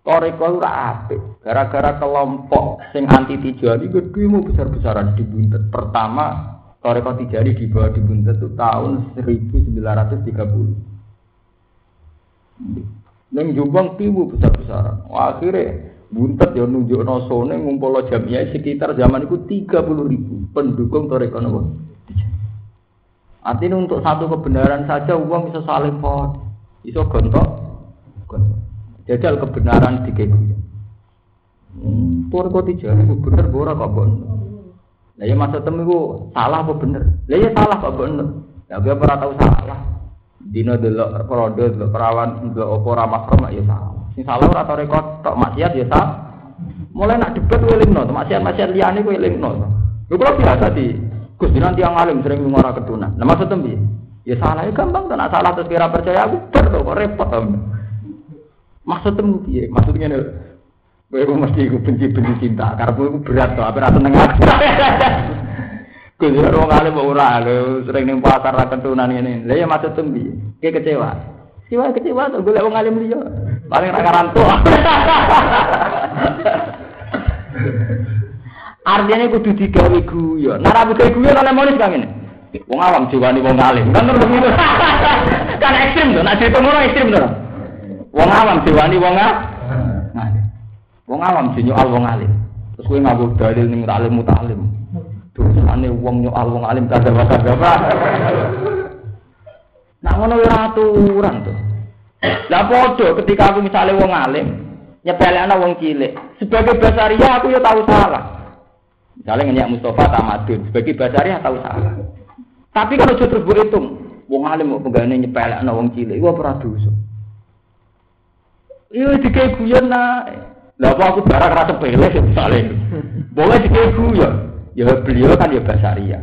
Toreko ora apik. Gara-gara kelompok sing anti tijari gede mau besar-besaran dibuntet. Pertama Toreko Tijari di bawah dibuntet itu tahun 1930. Neng Jombang tibu besar-besaran. Akhirnya buntet ya nunjuk nosone ngumpul jamiah sekitar zaman itu 30 ribu pendukung Toreko nopo. Artinya untuk satu kebenaran saja uang bisa saling pot, bisa gontok. Jajal kebenaran di keguya. Hmm, Tuan kau tiga, bener bora kok bon. Nah ya masa temu itu salah apa bener? Lah ya salah kok bener. Ya gue pernah tahu salah. Dino delok produk, delok perawan, delok opo ramah koma ya salah. Sing salah ora tau rekod tok maksiat ya salah. Mulai nak debat gue lingno, maksiat maksiat liane gue lingno. Gue kalau biasa di Gus nanti yang alim sering ngomong ketunan. Nah maksud tembi, ya salah ya gampang, tak salah terus kira percaya aku ber kok repot om. Maksud tembi, ya maksudnya nih, gue mesti gue benci benci cinta, karena gue berat tuh, apa rasa nengah. Gus orang alim ora, sering nih pasar ketunan ini. Lah ya maksud tembi, kayak kecewa. Siwa kecewa tuh, gue lewat ngalim dia, paling raka rantu. Artinya kudu digawe guyon. Nah, rabu gawe guyon oleh monis kang ini. Wong awam jiwani wong alim. Kan terus begitu. kan ekstrim tuh, nak cerita ngono ekstrim tuh. Wong awam jiwani wong alim. Wong awam sih nyoal wong alim. Terus kowe nganggo dalil ning alim mutalim. Dosane wong nyoal wong alim kada kada apa. Nah ngono ora aturan tuh. Lah padha ketika aku misalnya wong alim, nyepelekno wong cilik. Sebagai basaria aku ya tahu salah. Misalnya ngenyak Mustafa tamadun, sebagai basaria tahu salah. Tapi kalau justru berhitung, wong alim mau pegawai nyepelek na wong cilik, gua pernah dosa. Iya dikai guyon nah. Lah apa aku barang rasa sepele misalnya. Boleh dikai guyon. Ya beliau kan ya basaria.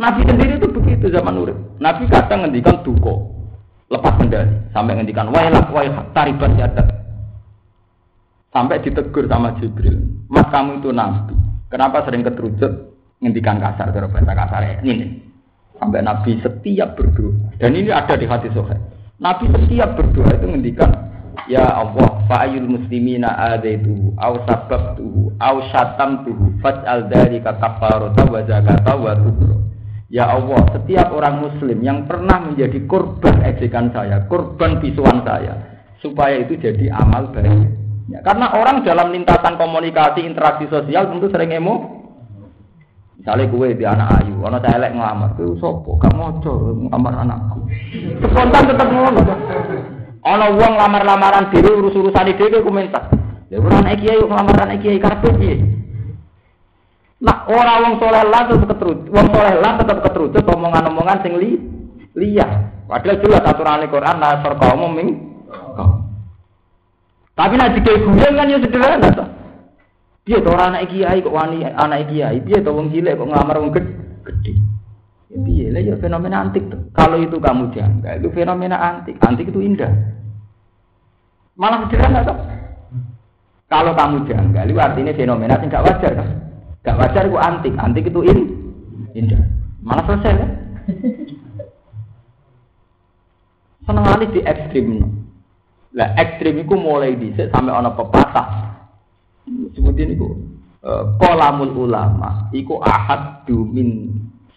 Nabi sendiri itu begitu zaman urip. Nabi kadang ngendikan duko, lepas kendali, sampai ngendikan wailak wailak taribat yadat. Sampai ditegur sama Jibril, mas kamu itu nabi. Kenapa sering keterucut ngendikan kasar cara bahasa kasar ini? Sampai Nabi setiap berdoa dan ini ada di hati sohe. Nabi setiap berdoa itu ngendikan Ya Allah, fa'ayul muslimina adaitu au sababtuhu au syatamtuhu faj'al dzalika kafarata wa zakata wa tubro. Ya Allah, setiap orang muslim yang pernah menjadi korban ejekan saya, korban bisuan saya, supaya itu jadi amal baik. Ya, karena orang dalam lintasan komunikasi interaksi sosial tentu sering emo. Misalnya gue di anak ayu, anak saya elek ngelamar, gue sopo, gak mau ngelamar anakku. Spontan tetap ngono. Ana wong lamar-lamaran dhewe urus-urusan dhewe komentar. Ya ora anak kiai ngelamar anak kiai karpe piye? Nah, ora wong soleh lah tetep keterut, wong soleh lah tetep keterut omongan-omongan sing li liya. Padahal jelas aturan Al-Qur'an la sarqa ming. Tapi nek dikei guyon kan ya sederhana to. Piye to ora anak kiai kok wani anak kiai, piye to wong cilik kok ngelamar wong gede. Ya piye lah ya fenomena antik tuh. Kalau itu kamu janggal, itu fenomena antik. Antik itu indah. Malah sederhana tuh. Kalau kamu janggal, itu artinya fenomena yang gak wajar kan? Gak wajar itu antik. Antik itu in, indah. Malah selesai kan? Seneng kali di ekstrim. Lah ekstrim itu mulai dhisik sampai ana pepatah. Sebutin itu kolamul ulama iku ahad dumin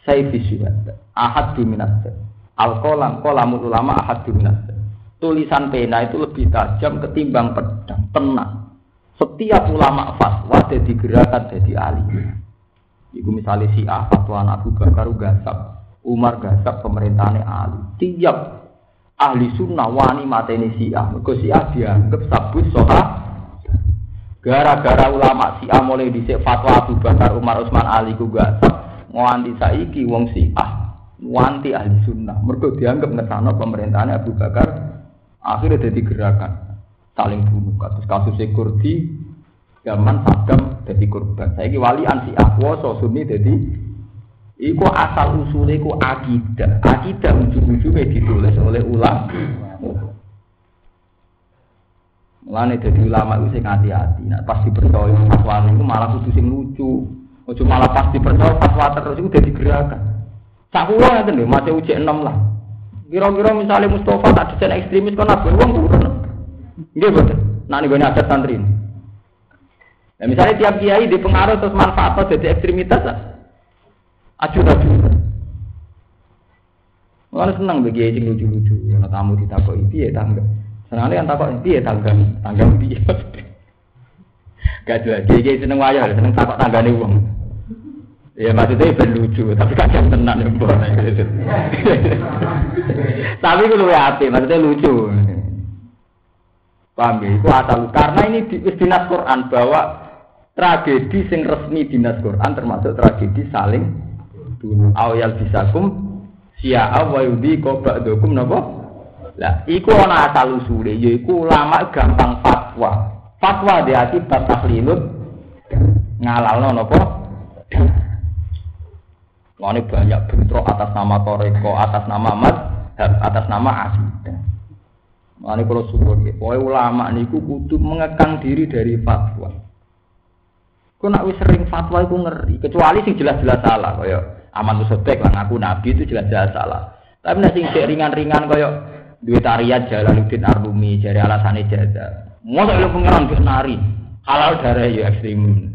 sayfi syuhada ahad duminat al kolam kolamul ulama ahad duminat tulisan pena itu lebih tajam ketimbang pedang. Tenang. Setiap ulama fatwa jadi gerakan jadi ahli. Iku misalnya si ah fatwa Abu Bakar gasap Umar gasap pemerintahnya Ali. Tiap ahli sunnah wani mateni Syiah. Mergo Syiah dianggap sabut soha. Gara-gara ulama Syiah mulai dhisik fatwa Abu Bakar Umar Utsman Ali ku gasap nganti saiki wong Syiah wanti ahli sunnah. Mergo dianggap ngesana pemerintahannya Abu Bakar akhirnya jadi gerakan saling bunuh. Kasus kasus Kurdi zaman Saddam jadi korban. Saya wali ansi akwoso sunni jadi Iku asal usulnya iku akidah. Akidah ujung-ujungnya ditulis oleh ulama. Mulane dadi ulama itu sing hati-hati. Nah, pas dipercaya fatwa itu malah kudu sing lucu. Ojo malah pas dipercaya fatwa terus itu dadi gerakan. Sak kula ngeten lho, masih uji enam lah. Kira-kira misalnya Mustafa tak desain ekstremis kan apa wong turun. Nggih betul. Nah niku ada santri. Ya, misalnya tiap kiai dipengaruh terus manfaat jadi ekstremitas lah. Aju-aju. Mulane seneng bagi sing lucu-lucu, ana tamu ditakoki piye tangga. Senengane kan takok piye tangga, tangga piye. Gak jelas, kiai seneng wayah, seneng takok tanggane wong. Ya maksudnya ben lucu, tapi kadang tenan ya mbok. Tapi luwe apik, maksudnya lucu. Paham ya? Itu asal karena ini di, dinas Quran bahwa tragedi sing resmi dinas Quran termasuk tragedi saling bunuh awyal bisakum siya wa yudi ko ba'dukum napa lah iku ana asal usule yaiku ulama gampang fatwa fatwa di akibat tahlilut ngalalno napa Ini banyak bentrok atas nama Toreko, atas nama Mat, atas nama Asidah. Ini kalau suruh, pokoknya ulama niku kudu mengekang diri dari fatwa. Kau nak sering fatwa itu ngeri, kecuali sing jelas-jelas salah, kaya aman sodek lah ngaku nabi itu jelas-jelas salah. Tapi nasi sing ringan-ringan kaya duit tarian Jalaluddin Arumi jari alasannya jaga. Masa lu pengiran ke nari halal darah ya ekstrim.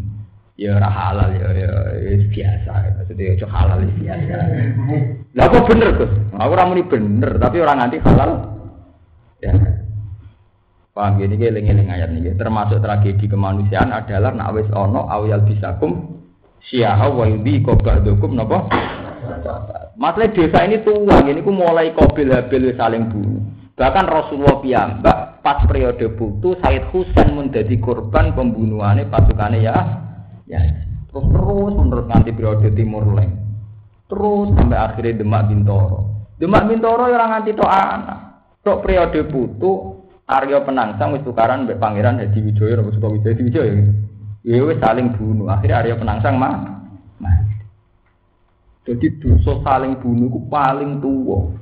Ya ora halal ya ya, ya biasa maksudnya ya halal ya biasa. Lah kok bener Gus? Aku ora muni bener tapi orang nanti halal. Ya. Paham gini eling-eling ayat ini termasuk tragedi kemanusiaan adalah nak wis ono awyal bisakum Syiah wa yudi dokum napa? Masalah desa ini tua, ini ku mulai kobil habil saling bunuh. Bahkan Rasulullah piyambak pas periode putu Said Husain menjadi korban pembunuhannya pasukannya ya. Ya, terus terus menurut nanti periode Timur Leng. Terus sampai akhirnya Demak Bintoro. Demak Bintoro yang nganti to anak. Tok periode putu Aryo Penangsang wis tukaran mbek Pangeran Hadi Wijoyo Rasul Sukawijaya Wijoyo gitu. Ya saling bunuh. Akhirnya Arya Penangsang mah. Nah. Jadi dosa saling bunuh itu paling tua.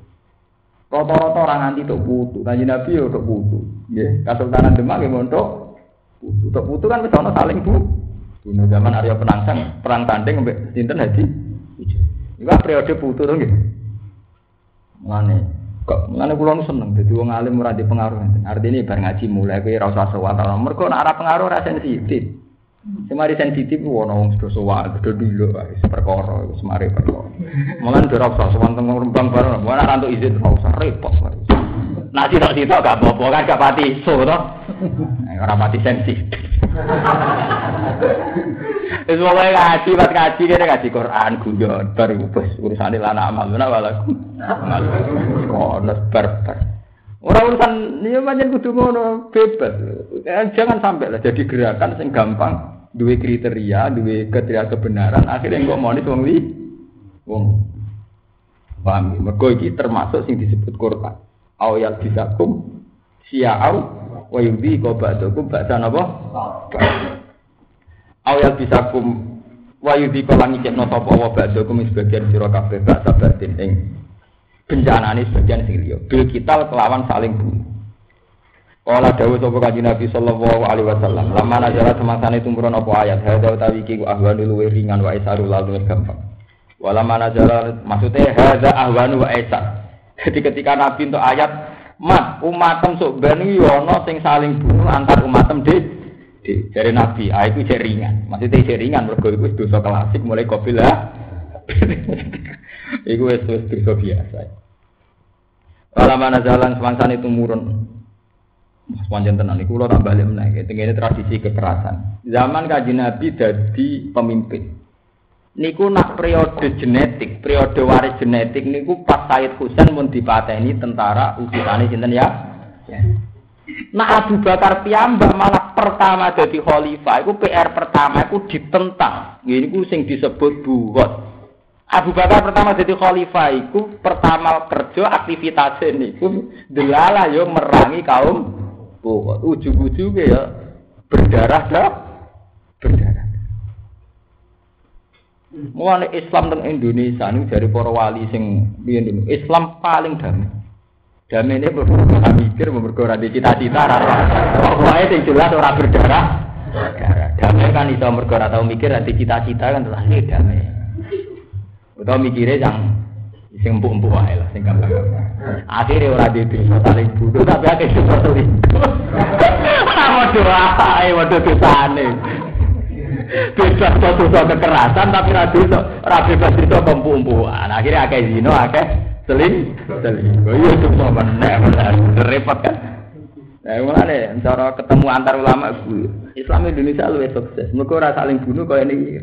Rata-rata orang anti tok putu. Kanji Nabi ya tok putu. Ya, Kasultanan Demak ya untuk putu. Tok putu kan wis saling bunuh. Bunuh zaman Arya Penangsang perang tanding sampai sinten haji. Iku periode putu to nggih. Mulane kok mulane kula seneng dadi wong alim ora pengaruh. Artinya bar ngaji mulai kowe ora usah sewat. Mergo nek pengaruh ora sensitif. Semari sensitif wono wong sudah sowan, sudah dulu wis perkara wis mari perkara. Mulan ora usah sowan teng rembang bareng, ora rantuk izin ora usah repot. Nah sitok-sitok gak apa-apa kan gak pati so to. Ora pati sensitif. Wis pokoke ngaji, pas ngaji kene ngaji Quran guyon bar wis urusane lan amal ora walaku. Kono barbar. Ora urusan ya pancen kudu ngono bebas. Jangan sampai lah jadi gerakan sing gampang dua kriteria, dua kriteria kebenaran, akhirnya mau nih wong li, wong paham. Mergo iki termasuk sing disebut Quran. Awal bisakum sia'au wa yudhi ba'dakum ba'da napa? Awal bisakum wa yudhi kau langi cek nota wa ba'dakum sebagian sira kabeh ba'da batin bencana ini sebagian sing liya. Bil kita kelawan saling bunuh. Kala dawuh sapa kanjeng Nabi sallallahu alaihi wasallam, lama nazara semangsane tumurun apa ayat, hadza utawi iki ahwanu luwih ringan wa isaru lalu gampang. Walama nazara maksudnya hadza ahwanu wa isar. Jadi ketika Nabi untuk ayat mat umatem sok ben ono sing saling bunuh antar umatem de dari Nabi, ah itu jadi ringan. Maksudnya jadi ringan mergo iku dosa klasik mulai kabilah. Iku wis dosa biasa. Walama nazalan semangsane tumurun Sepanjang tenan iku kula tak balik meneh. Tengene tradisi kekerasan. Zaman Kanjeng Nabi dadi pemimpin. niku nak periode genetik, periode waris genetik niku pas Said Husain mun dipateni tentara utusane sinten ya? ya. Nah Abu Bakar piyambak malah pertama jadi khalifah, itu PR pertama itu ditentang. Ini ku sing disebut bugot. Abu Bakar pertama jadi khalifah itu pertama kerja aktivitas ini itu delala yo merangi kaum bugot. Ujung-ujungnya ya berdarah dah berdarah. Mulane Islam teng Indonesia ini dari para wali sing biyen Islam paling damai. Damai ini berbuka mikir, berbuka di cita-cita, pokoknya yang jelas orang berdarah. Damai kan itu berbuka tahu mikir, nanti cita-cita kan ini damai. Atau mikirnya yang sing empuk-empuk wae lah, sing gampang. Akhirnya orang di desa saling bunuh, tapi akhirnya super sulit. Waduh, ae, waduh dosane. Bebas dosa kekerasan, tapi radu itu, rabi bebas itu empuk-empukan. Akhirnya akeh zino, akeh seling seling oh iya itu meneh repot kan Nah, mulane cara ketemu antar ulama Islam Indonesia lebih sukses. Mereka ora saling bunuh kaya ini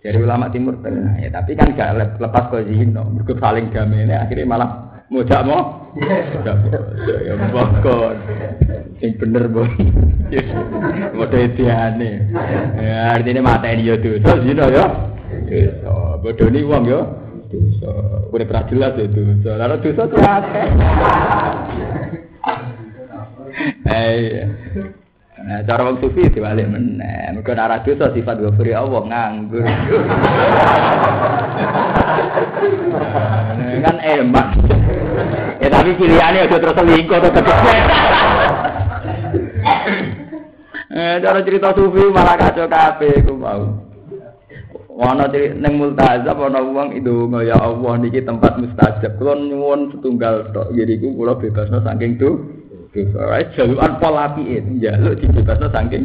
Dari ulama Timur Tengah ya, tapi kan gak lepas ke zino. Mereka saling damai akhirnya malah mau jak mau. Ya bokon. Sing bener bon. Model diane. Ya artinya mata ini ya dosa zino ya. Dosa. Bodoni wong ya dosa. Udah pernah jelas ya dosa. Lalu dosa tuh akeh. Eh, Nah, cara wong sufi diwalik meneh. Mergo ora dosa sifat ghafuri Allah nganggur. kan emak. Ya tapi pilihannya aja terus selingkuh tegese. Eh, cara cerita sufi malah kacau kabeh ku mau. Ana ning multazam ana wong ndonga ya Allah niki tempat mustajab. Kula nyuwun setunggal tok ngene iku kula bebasno saking tu. Dosa jalukan pola apike njaluk dibebasno saking.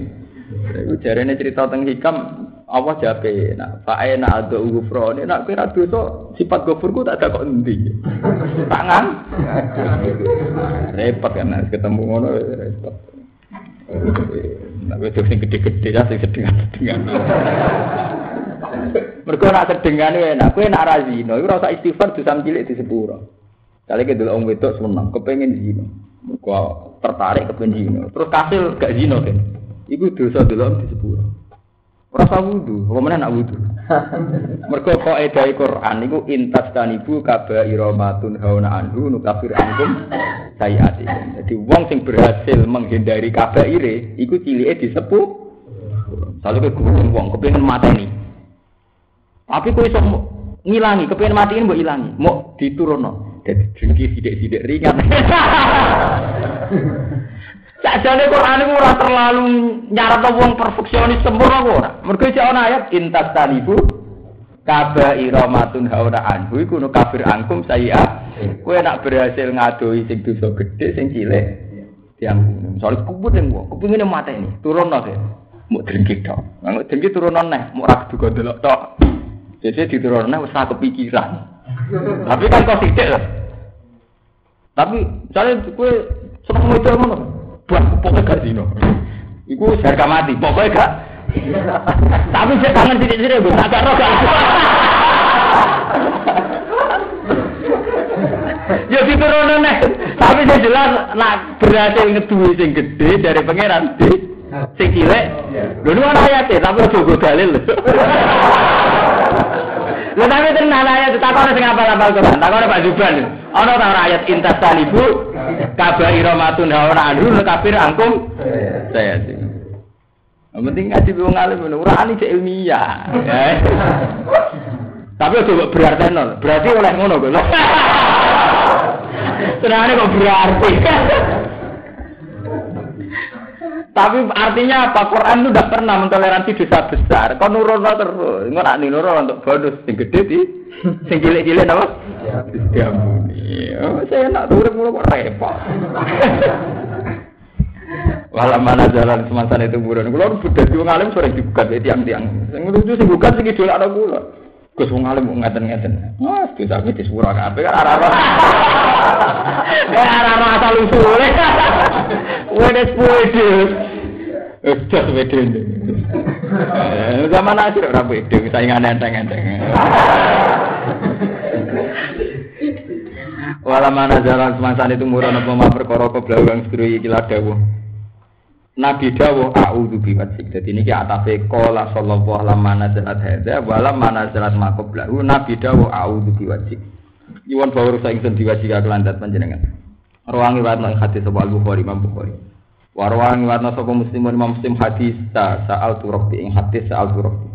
Iku jarene cerita teng hikam apa jape nak fae nak ada ufro ini nak kira dosa sifat gofurku tak ada kok endi tangan repot kan ketemu ngono repot Nah, wis sing gede-gede ya sing sedengan-sedengan. Nak sedengane enak, kowe nak ra zina, iku istighfar dosa cilik di sepuro. Kali ke wong wedok seneng, kepengin zina. Mergo tertarik kepengin zina. Terus kasil gak zina kan. Iku dosa dulu di sepuro. Ora usah wudu, apa meneh nak wudu. Mergo kok edai Quran iku intas tanibu kaba iramatun hauna anhu nukafir ankum sayiatikum. Jadi wong sing berhasil menghindari kabaire iku cilike disepuh. Selalu ke gurung wong kepengin mateni. Tapi kok iso ngilangi, mati ini mbok ilangi, mau diturunno. Jadi dengki sidik-sidik ringan. Sajane Quran iku ora terlalu nyarat wong perfeksionis sempurna ora. Mergo iki ana ayat intas talibu kaba iramatun haura anhu iku no kafir angkum saya. Kowe nak berhasil ngadoi sing dosa gede sing cilik. Diampuni. Soale ning wong, kepengine mateni, turunno sih. Mau dengki tok. Nang dengki turunno neh, mau ra duga delok tok. Jadi diturunnya wis kepikiran. Tapi kan kok tidak lah. Tapi misalnya gue seneng itu mana? Buat pokoknya gak. Iku harga mati. Pokoknya gak. Tapi saya kangen sidik-sidik gue tak karo gak. Ya diturunnya nih. Tapi saya jelas nak berhasil ngeduwi sing gede dari pangeran di sing cilik. Lho nu ana ayate tapi go dalil. Lha tapi tenan ayat takone sing apal-apal Quran. Takone Pak Zuban. Ana ta ora ayat intas talibu kabaira matun ora anhu kafir angkum. Saya sih. Penting ngaji wong alim ngono, ora ani cek ilmiah. Tapi coba berarti nol. Berarti oleh ngono kok. Senangnya kok berarti. Tapi artinya apa? Quran itu tidak pernah mentoleransi dosa besar. Kau nurono terus. Nggak nak nurono untuk bonus. Yang gede di, yang cilik-cilik apa? Diampuni. Oh, saya nak turun mulu kok repot. Walau mana jalan semasa itu buron. Kalau sudah dua ngalim sore dibuka jadi tiang-tiang. Yang lucu sih bukan sih gitu ada gula. Gus wong alim kok ngaten-ngaten. Mas bisa iki disepuro kabeh kan ora ora. Ya ora ora asal usule. Eh, jas wede. Eh, Zaman akhir ora wede, saingan enteng-enteng. Wala mana jalan semangsa itu murah nopo ma perkara keblau kang sedru iki dawuh. Nabi dawuh a'udzu biwajhik. Dadi niki atafe qala sallallahu alaihi wasallam nazalat hadza wala mana zalat maqblahu Nabi dawuh a'udzu. Iwan bawur sa ingsun diwajhik kelandat panjenengan. Rawangi warna ing hadis sapa Al-Bukhari Imam Bukhari. Warwangi warna sapa Muslim Imam Muslim hadis sa sa'al tu rabbi ing hadis sa'al tu rabbi.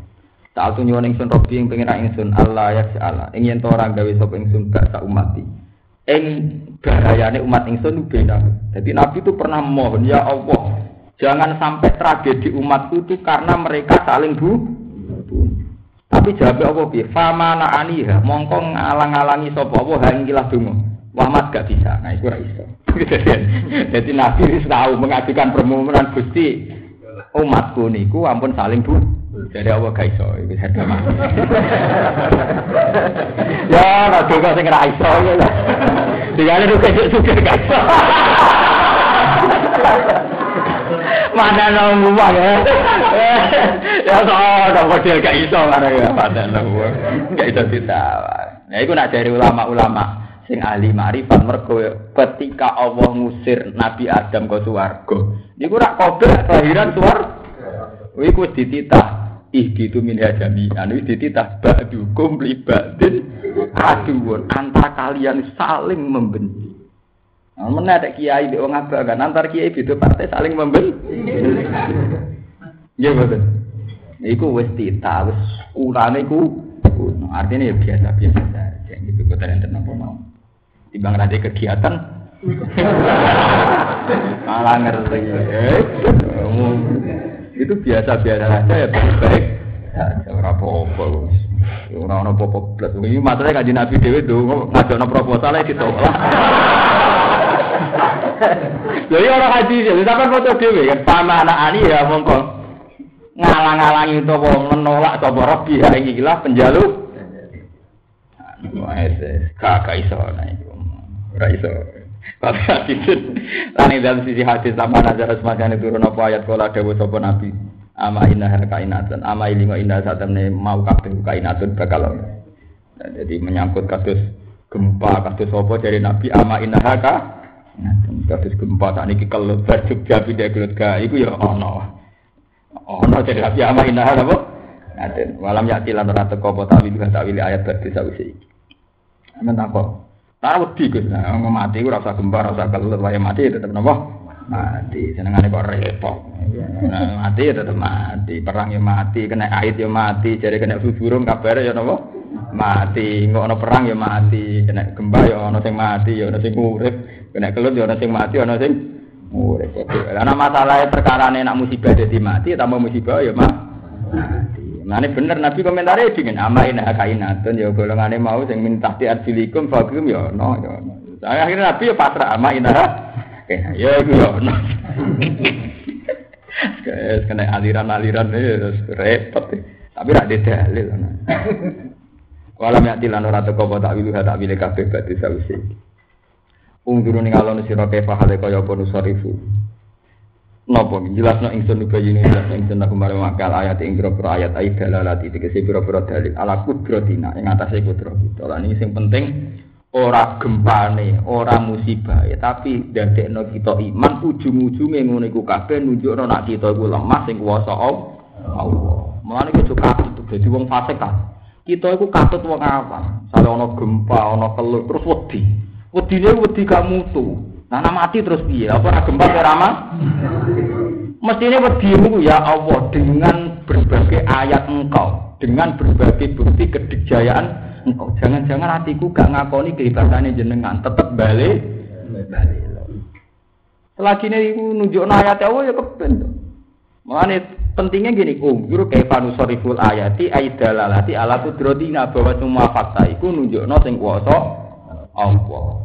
Sa'al tu nyuwun ingsun rabbi ing pengen ingsun Allah ya sa'ala. Ing yen to ora gawe sapa ingsun gak sak umati ing bahayane umat ingsun beda. Jadi Nabi itu pernah mohon ya Allah, jangan sampai tragedi umatku itu karena mereka saling bu. Tapi jawab apa bi? Famana aniha, mongko ngalang-alangi sapa apa hang kilah donga. Muhammad gak bisa. Nah, itu ora iso. Jadi Nabi wis tahu mengajukan permohonan Gusti umatku niku ampun saling bu. Jadi apa gak iso iki Ya, ora donga sing ra iso ya. Digane lu kecil gak iso. Mana nang ngomong ya. Ya ada model gak iso mana ya pada nang gak iso ditawar. Nah iku nak dari ulama-ulama sing ahli marifat mergo ketika Allah ngusir Nabi Adam ke swarga. Niku rak kabeh kelahiran swarga. Iku dititah ihdi itu min hajami anu dititah ba'dukum li ba'din aduun antar kalian saling membenci nah, mana ada kiai di orang apa kan antar kiai itu partai saling membenci iya betul. Iku wis tita, wis kurane ku artinya ya biasa biasa saja. Gitu kota yang tenang mau. Timbang ada kegiatan, malah ngerti. Itu biasa-biasa saja ya baik-baik. Saja ora apa-apa ora ono apa-apa blas iki matane kanjeng Nabi dhewe ndonga ngajono proposal ditolak Lha iya ora hadis ya sampean foto dhewe kan sama anak ani ya mongko ngalang-alangi utawa menolak sapa Rabbi ha iki lah penjaluk Wes, kakak iso nah iku. Ora iso. Tapi hadis lan dalam sisi hadis sama nazar semacam turun apa ayat kala dawuh sapa nabi. Ama inna kainatan, ama ilingo inna satamne mau kabeh kainatun bakal. Jadi menyangkut kasus gempa, kasus apa dari nabi ama inna ka kasus gempa tak niki kalau berjuk jabi dia gelut ga iku ya ono. Ono dari nabi ama inna apa? Ngaten, walam yakti lan ora teko apa tawil tawil ayat berarti sawise iki. Amen takok. Nah, wedi Gus. Nah, mati ora usah gembar, ora usah kelut, wae mati tetep napa? Mati. Senengane kok repot. Mati ya tetep mati. Perang ya mati, kena ait ya mati, jare kena burung kabare ya napa? Mati. Engko ana perang ya mati, kena gembar ya ana sing mati, ya ana sing urip, kena kelut ya ana sing mati, ana sing urip. Karena masalahnya perkara nak musibah jadi mati, tambah musibah ya mah. Nah ini bener Nabi komentarnya dengan amain kainatun ya golongannya mau yang minta di arjilikum fagum ya no ya no. Akhirnya Nabi ya pasrah amain ya itu ya no. Guys, kena aliran-aliran ini repot. Tapi tidak ada dalil. Walam yakti lan teko tak wilu tak wile kabeh badhe sawise. Ungduru ning alon sira kefa hale kaya apa nusarifu. Napa jelasno ingsun nubayini jelasno ingsun aku mare makal ayat ing pira ayat ayat dalalati tegese pira-pira dalil ala kudratina ing atase kudrat kita. Lah ini sing penting ora gempane, ora musibah, ya, tapi dadekno kita iman ujung-ujunge ngono iku kabeh nunjukno nek kita iku lemah sing kuwasa Allah. Mulane kudu katut dadi wong fasik kan. Kita iku katut wong apa? Sale ana gempa, ana kelur terus wedi. Wedine wedi gak mutu. Nah, mati terus piye? Apa ora gempa keramat? Mestinya wedimu ya Allah dengan berbagai ayat engkau, dengan berbagai bukti kedikjayaan engkau. Jangan-jangan hatiku gak ngakoni kehebatannya jenengan, tetap balik, balik. Selagi ini nunjuk ayat Allah ya kepen. Makanya pentingnya gini, um, juru kaifanu soriful ayati aidalalati ala kudrotina bahwa semua fakta itu nunjuk sing kuasa Allah.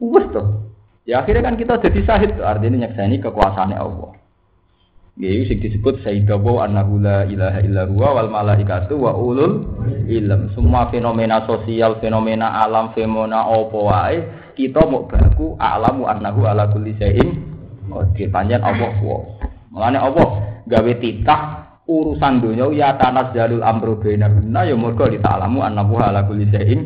Wes tuh. Ya akhirnya kan kita jadi sahid, artinya nyaksani kekuasaan Allah. Ya itu sing disebut sayyidawu annahu la ilaha illa huwa wal malaikatu wa ulul ilm. Semua fenomena sosial, fenomena alam, fenomena apa wae, kita mau baku alamu annahu ala kulli syai'in qadir. Panjen Allah kuwasa. Mulane Allah gawe titah urusan dunia ya tanas jalul amru bainana ya mergo ditalamu annahu ala kulli syai'in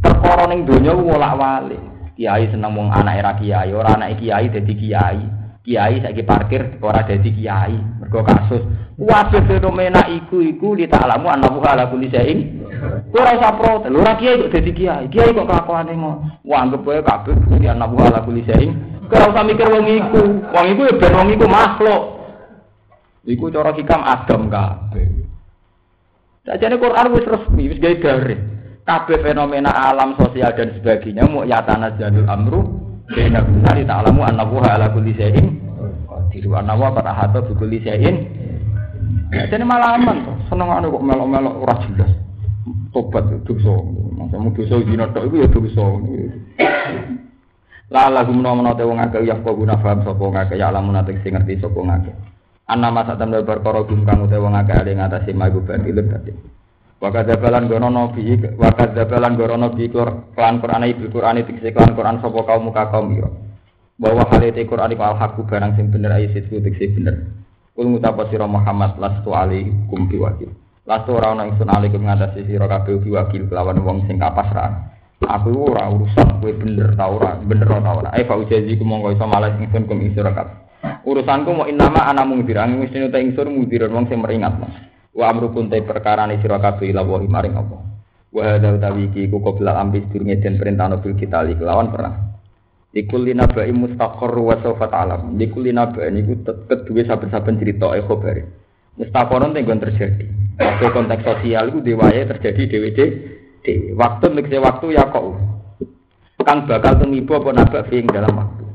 perkara ning donya wolak-walik kiai seneng wong anak era kiai ora anak kiai dadi kiai. Kiai saiki parkir ora dadi kiai. Mergo kasus wae fenomena iku iku ditalamu annahu ala kulli syai'in. Ora usah protes. Ora kiai kok dadi kiai? Kiai kok kelakuane ngono? Wah anggap wae kabeh di annahu ala kulli syai'in. Ora usah mikir wong iku? Wong iku ya ben wong iku makhluk. Iku cara hikam Adam kabeh. Sajane Quran wis resmi, wis gawe garis. Kabeh fenomena alam sosial dan sebagainya mau yatana jalul amru bina benar ta'lamu annahu ala kulli syai'in qadir wa annahu qad kulli syai'in. Jadi malaman to, seneng anu kok melok-melok ora jelas. Tobat dosa. Masamu dosa dina tok iku ya dosa. La lagu menawa te wong akeh ya kok guna paham sapa wong akeh ya alamun ate sing ngerti sapa wong akeh. Anna masa tamdal perkara gum kang utawa wong akeh ali ngatasi magu batilun dadi. Wa kadzabalan gono nabi wa kadzabalan gono nabi kelan Quran ibu Quran iki kelan Quran sapa kaum muka kaum yo. Bahwa hal itu Quran iku al haqu barang sing bener ayi situ tekse bener. Kul mutapa sira Muhammad lastu alaikum biwakil. Lastu ora ana ingsun alaikum ngatasi sira kabeh biwakil kelawan wong sing kapasrahan. Aku ora urusan kowe bener ta bener ta ora. Ai fa ujazi ku monggo iso malas ingsun kum ing sira urusanku mau inama ana mungdir angin wis nyuta ingsun mungdir wong sing meringat wa amrukun te perkara ne sira kabeh ila wa maring apa? Wa hadza utawi iki ku qabla ambis durunge den perintah bil kita kelawan perang. Ikul linabai mustaqar wa sawfa ta'lam. Ikul linabai niku kedue saben-saben cerita e khabari mustaqarun tenggon terjadi. Waktu konteks sosial itu dewaye terjadi dewe waktu nek waktu ya kok. Kang bakal tumiba apa nabak ing dalam waktu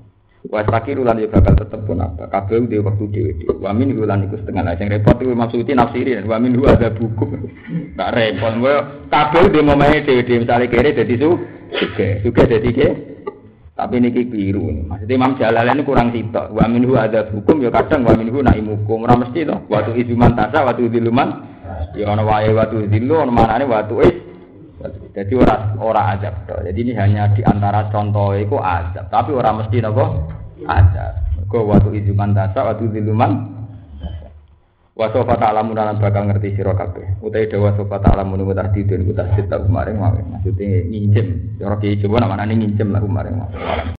Wasaki rulan ya bakal tetep pun apa. Kabeh di waktu dhewe dhewe. Wamin rulan iku setengah lah. Sing repot iku maksudnya nafsirin. Wamin hu ada buku. Tak repot. Kowe kabeh di momahe dhewe dhewe misale kere dadi su. Oke, juga dadi ke. Tapi niki ini. Maksudnya Imam Jalalain ini kurang sitok. Wa minhu ada hukum ya kadang wa minhu naik hukum. Ora mesti to. Watu izuman tasa, watu diluman. Ya ana wae watu dilu, ana manane watu is. Jadi ora ora azab to. Jadi ini hanya di antara contoh itu azab, tapi ora mesti nopo azab. Mergo waktu izuman dasa, waktu diluman wa sofa ta'lamun lan bakal ngerti sira kabeh. Utahe dawa sofa ta'lamun wa tahdidun ku tasdid tak kemarin wae. Maksudnya nginjem. Cara ki coba namane nginjem lah kemarin.